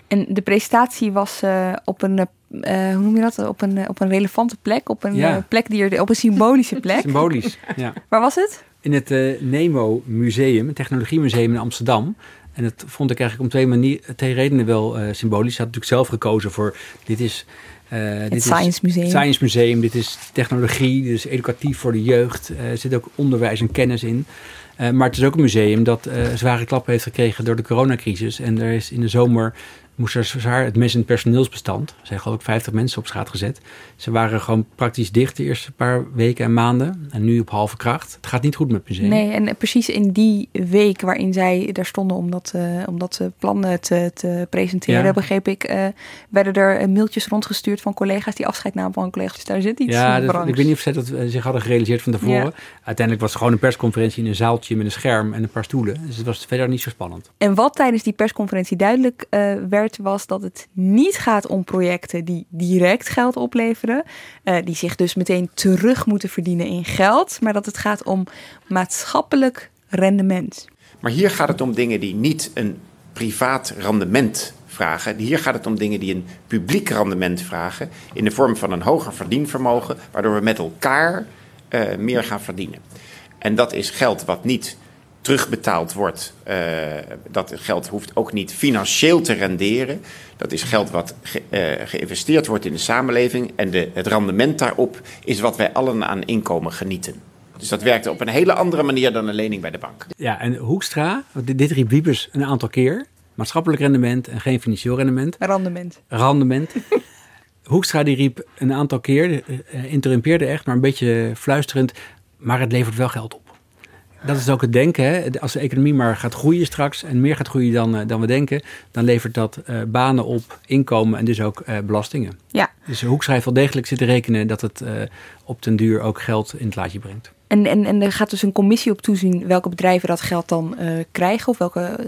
En de presentatie was op een, hoe noem je dat? Op een, eh, op een relevante plek, op een Ja. eh, plek die er, op een symbolische plek. Symbolisch, ja. (laughs) Waar was het? In het eh, Nemo Museum, een technologiemuseum in Amsterdam. En dat vond ik eigenlijk om twee, manier, twee redenen wel eh, symbolisch. Ze had natuurlijk zelf gekozen voor dit is... eh, dit is Science Museum. Science Museum, dit is technologie, dit is educatief voor de jeugd. Eh, er zit ook onderwijs en kennis in. Eh, maar het is ook een museum dat eh, zware klappen heeft gekregen door de coronacrisis. En er is in de zomer moest er zwaar het mis in het personeelsbestand. Er zijn geloof ik 50 mensen op straat gezet. Ze waren gewoon praktisch dicht de eerste paar weken en maanden. En nu op halve kracht. Het gaat niet goed met het museum. Nee, en precies in die week waarin zij daar stonden om dat, eh, om dat eh, plan te, te presenteren, Ja. begreep ik, eh, werden er mailtjes rondgestuurd van collega's die afscheid namen van collega's. Dus daar zit iets Ja, dat, ik weet niet of ze dat zich hadden gerealiseerd van tevoren. Ja. Uiteindelijk was het gewoon een persconferentie in een zaaltje met een scherm en een paar stoelen. Dus het was verder niet zo spannend. En wat tijdens die persconferentie duidelijk eh, was dat het niet gaat om projecten die direct geld opleveren, eh, die zich dus meteen terug moeten verdienen in geld, maar dat het gaat om maatschappelijk rendement. Maar hier gaat het om dingen die niet een privaat rendement vragen. Hier gaat het om dingen die een publiek rendement vragen. In de vorm van een hoger verdienvermogen, waardoor we met elkaar eh, meer gaan verdienen. En dat is geld wat niet terugbetaald wordt. eh, dat geld hoeft ook niet financieel te renderen. Dat is geld wat ge- eh, geïnvesteerd wordt in de samenleving. En de, het rendement daarop is wat wij allen aan inkomen genieten. Dus dat werkt op een hele andere manier dan een lening bij de bank. Ja, en Hoekstra, want dit, dit riep Wiebes een aantal keer. Maatschappelijk rendement en geen financieel rendement. Rendement. Rendement. (laughs) Hoekstra die riep een aantal keer, eh, interrumpeerde echt, maar een beetje fluisterend. Maar het levert wel geld op. dat is ook het denken. Hè? Als de economie maar gaat groeien straks en meer gaat groeien dan, eh, dan we denken, dan levert dat uh, banen op, inkomen en dus ook uh, belastingen. Ja. Dus Hoek schrijft wel degelijk zitten rekenen dat het op den duur ook geld in het laadje brengt. En, en, en er gaat dus een commissie op toezien welke bedrijven dat geld dan krijgen of welke,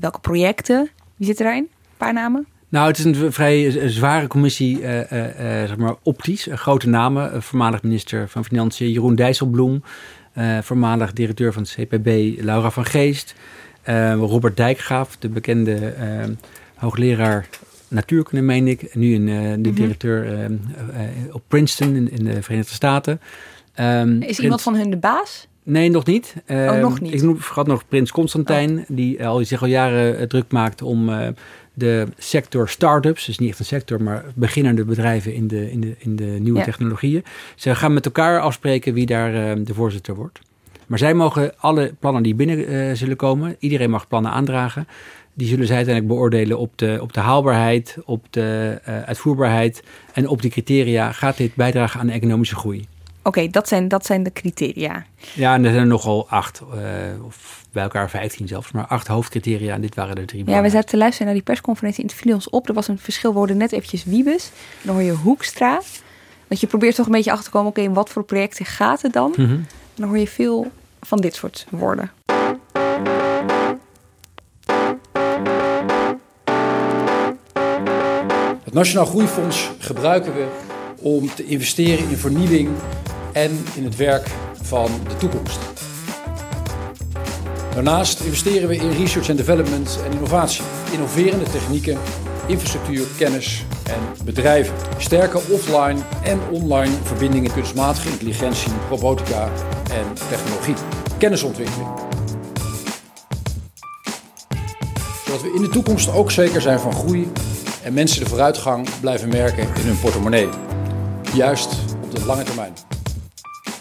welke projecten. Wie zit erin? Een paar namen? Nou, het is een vrij zware commissie, uh, uh, zeg maar optisch. grote namen. voormalig minister van Financiën Jeroen Dijsselbloem. Voormalig directeur van het CPB Laura van Geest. Robert Dijkgraaf, de bekende hoogleraar natuurkunde, meen ik. Nu een, de mhm. directeur op Princeton in, in, de Verenigde Staten. Um, is iemand van hun de baas? Nee, nog niet. oh, nog niet. Ik noem, vergat nog Prins Constantijn, oh. die al, zich al jaren druk maakt om de sector start-ups, dus niet echt een sector, maar beginnende bedrijven in de, in de, in de nieuwe technologieën. Ze gaan met elkaar afspreken wie daar uh, de voorzitter wordt. Maar zij mogen alle plannen die binnen uh, zullen komen, iedereen mag plannen aandragen. Die zullen zij uiteindelijk beoordelen op de, op de haalbaarheid, op de uh, uitvoerbaarheid en op die criteria. Gaat dit bijdragen aan de economische groei? Oké, dat, zijn, dat zijn de criteria. Ja, en er zijn er nogal acht, uh, of bij elkaar vijftien zelfs, maar acht hoofdcriteria en dit waren er drie. Ja, we zaten te luisteren naar die persconferentie en het viel ons op. Er was een verschil, we hoorden net eventjes Wiebes, dan hoor je Hoekstra. Dat je probeert toch een beetje achter te komen, oké, in wat voor projecten gaat het dan? Mm -hmm. Dan hoor je veel van dit soort woorden. Het Nationaal Groeifonds gebruiken we om te investeren in vernieuwing en in het werk van de toekomst. Daarnaast investeren we in research and development en innovatie, innoverende technieken, infrastructuur, kennis en bedrijven. Sterke offline en online verbindingen, kunstmatige intelligentie, robotica en technologie. Kennisontwikkeling. Zodat we in de toekomst ook zeker zijn van groei en mensen de vooruitgang blijven merken in hun portemonnee. Juist op de lange termijn.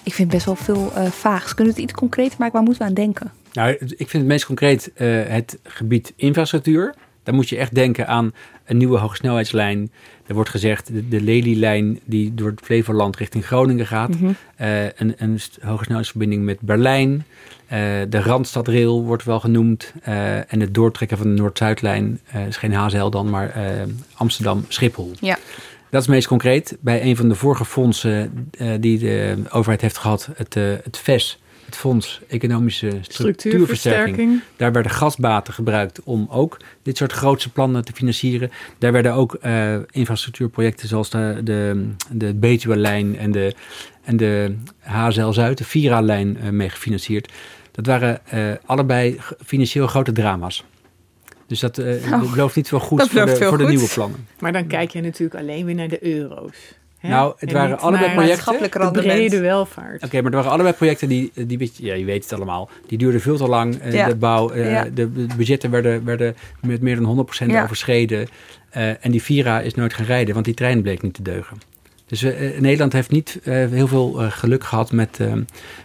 Ik vind best wel veel uh, vaags. Kunnen we het iets concreter maken? Waar moeten we aan denken? Nou, ik vind het meest concreet uh, het gebied infrastructuur. Dan moet je echt denken aan een nieuwe hogesnelheidslijn. Er wordt gezegd de, de Lelylijn die door het Flevoland richting Groningen gaat. Mm -hmm. uh, een, een hogesnelheidsverbinding met Berlijn. Uh, de Randstadrail wordt wel genoemd. en het doortrekken van de Noord-Zuidlijn. is geen HZL dan, maar Amsterdam-Schiphol. Ja. Dat is meest concreet. Bij een van de vorige fondsen die de overheid heeft gehad, het, het VES het Fonds Economische Structuurversterking. Daar werden gasbaten gebruikt om ook dit soort grootse plannen te financieren. Daar werden ook uh, infrastructuurprojecten zoals de, de, de Betuwe-lijn en de, en de HZL Zuid, de Vira-lijn, uh, mee gefinancierd. Dat waren uh, allebei financieel grote drama's. Dus dat, uh, oh, belooft niet zo goed voor, de, voor de nieuwe plannen. Maar dan kijk je natuurlijk alleen weer naar de euro's. Nou, het waren allebei projecten. De brede welvaart. Oké, maar er waren allebei projecten die, die, ja, je weet het allemaal, die duurden veel te lang. Uh, ja. De bouw, uh, ja. de, budgetten werden, werden met meer dan 100% ja. overschreden. Uh, en die Vira is nooit gaan rijden, want die trein bleek niet te deugen. Dus uh, Nederland heeft niet uh, heel veel uh, geluk gehad met,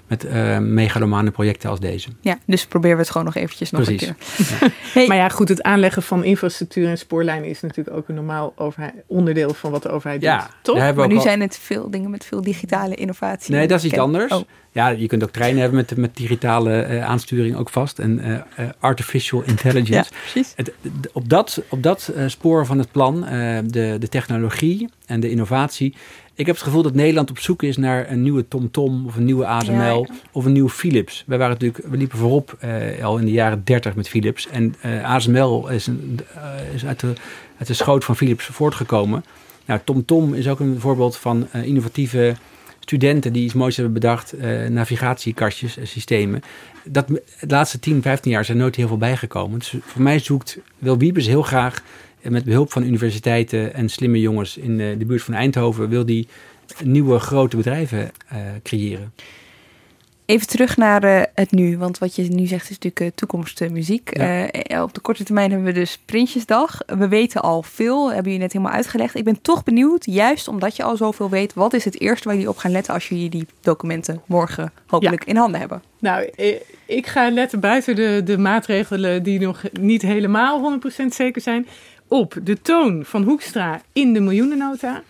met megalomane projecten als deze. Ja, dus proberen we het gewoon nog eventjes nog Precies. een keer. (laughs) hey. Maar ja, goed, het aanleggen van infrastructuur en spoorlijnen is natuurlijk ook een normaal overheid, onderdeel van wat de overheid ja, doet. Toch? Maar nu al... zijn het veel dingen met veel digitale innovatie. Nee, dat is iets anders. Oh. Ja, je kunt ook treinen hebben met, met digitale aansturing ook vast. En artificial intelligence. Ja, precies. Het, op dat, op dat spoor van het plan, de, de technologie en de innovatie. Ik heb het gevoel dat Nederland op zoek is naar een nieuwe TomTom of een nieuwe ASML ja, ja. of een nieuwe Philips. Wij waren natuurlijk, we liepen voorop uh, al in de jaren 30 met Philips. En uh, ASML is, een, uh, is uit, de, uit de schoot van Philips voortgekomen. Nou, TomTom is ook een voorbeeld van innovatieve studenten die iets moois hebben bedacht. navigatiekastjes, systemen. Dat, de laatste 10, 15 jaar zijn nooit heel veel bijgekomen. Dus voor mij zoekt Wil Wiebes heel graag met behulp van universiteiten en slimme jongens in de buurt van Eindhoven wil die nieuwe grote bedrijven uh, creëren. Even terug naar uh, het nu, want wat je nu zegt is natuurlijk uh, toekomstmuziek. Ja. Uh, op de korte termijn hebben we dus Prinsjesdag. We weten al veel, hebben jullie net helemaal uitgelegd. Ik ben toch benieuwd, juist omdat je al zoveel weet, wat is het eerste waar jullie op gaan letten als jullie die documenten morgen hopelijk ja. in handen hebben? Nou, ik ga letten buiten de, de maatregelen die nog niet helemaal 100% zeker zijn op de toon van Hoekstra in de miljoenennota.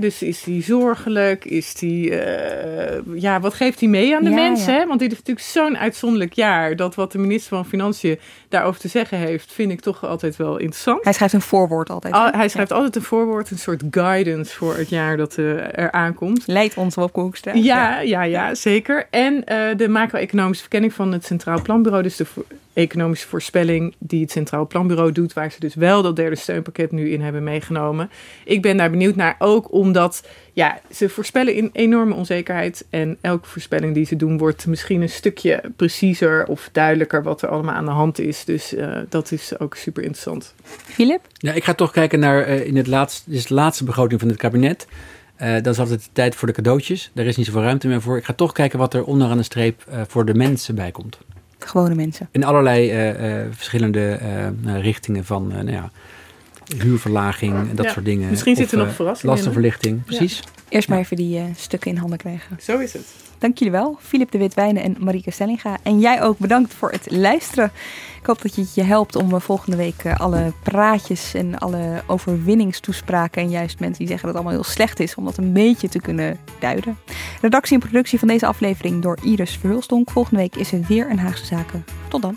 Dus is hij zorgelijk? Is die, eh, ja, wat geeft hij mee aan de Ja, mensen? ja. Hè? Want dit is natuurlijk zo'n uitzonderlijk jaar. Dat wat de minister van Financiën daarover te zeggen heeft, vind ik toch altijd wel interessant. Hij schrijft een voorwoord altijd. Al- hij schrijft altijd een voorwoord, een soort guidance voor het jaar dat eh, er aankomt. Leidt ons op Hoekstra. Ja, ja, ja, zeker. En eh, de macro-economische verkenning van het Centraal Planbureau, dus de economische voorspelling die het Centraal Planbureau doet, waar ze dus wel dat derde steunpakket nu in hebben meegenomen. Ik ben daar benieuwd naar, ook omdat ja, ze voorspellen in enorme onzekerheid. En elke voorspelling die ze doen wordt misschien een stukje preciezer of duidelijker wat er allemaal aan de hand is. Dus eh, dat is ook super interessant. Filip? Ja, ik ga toch kijken naar eh, in het laatste, de laatste begroting van het kabinet. Eh dat is altijd de tijd voor de cadeautjes. Daar is niet zoveel ruimte meer voor. Ik ga toch kijken wat er onderaan de streep eh, voor de mensen bij komt. Gewone mensen. In allerlei eh, eh, verschillende eh, richtingen van nou ja, huurverlaging en dat Ja, soort dingen. misschien zit er nog eh, verrassing in, hè? Lastenverlichting, precies. Eerst maar even die eh, stukken in handen krijgen. Zo is het. Dank jullie wel, Filip de Witwijnen en Marieke Stellinga. En jij ook bedankt voor het luisteren. Ik hoop dat je het je helpt om eh, volgende week alle praatjes en alle overwinningstoespraken... en juist mensen die zeggen dat het allemaal heel slecht is... om dat een beetje te kunnen duiden. Redactie en productie van deze aflevering door Iris Verhulstonk. Volgende week is er weer een Haagse Zaken. Tot dan.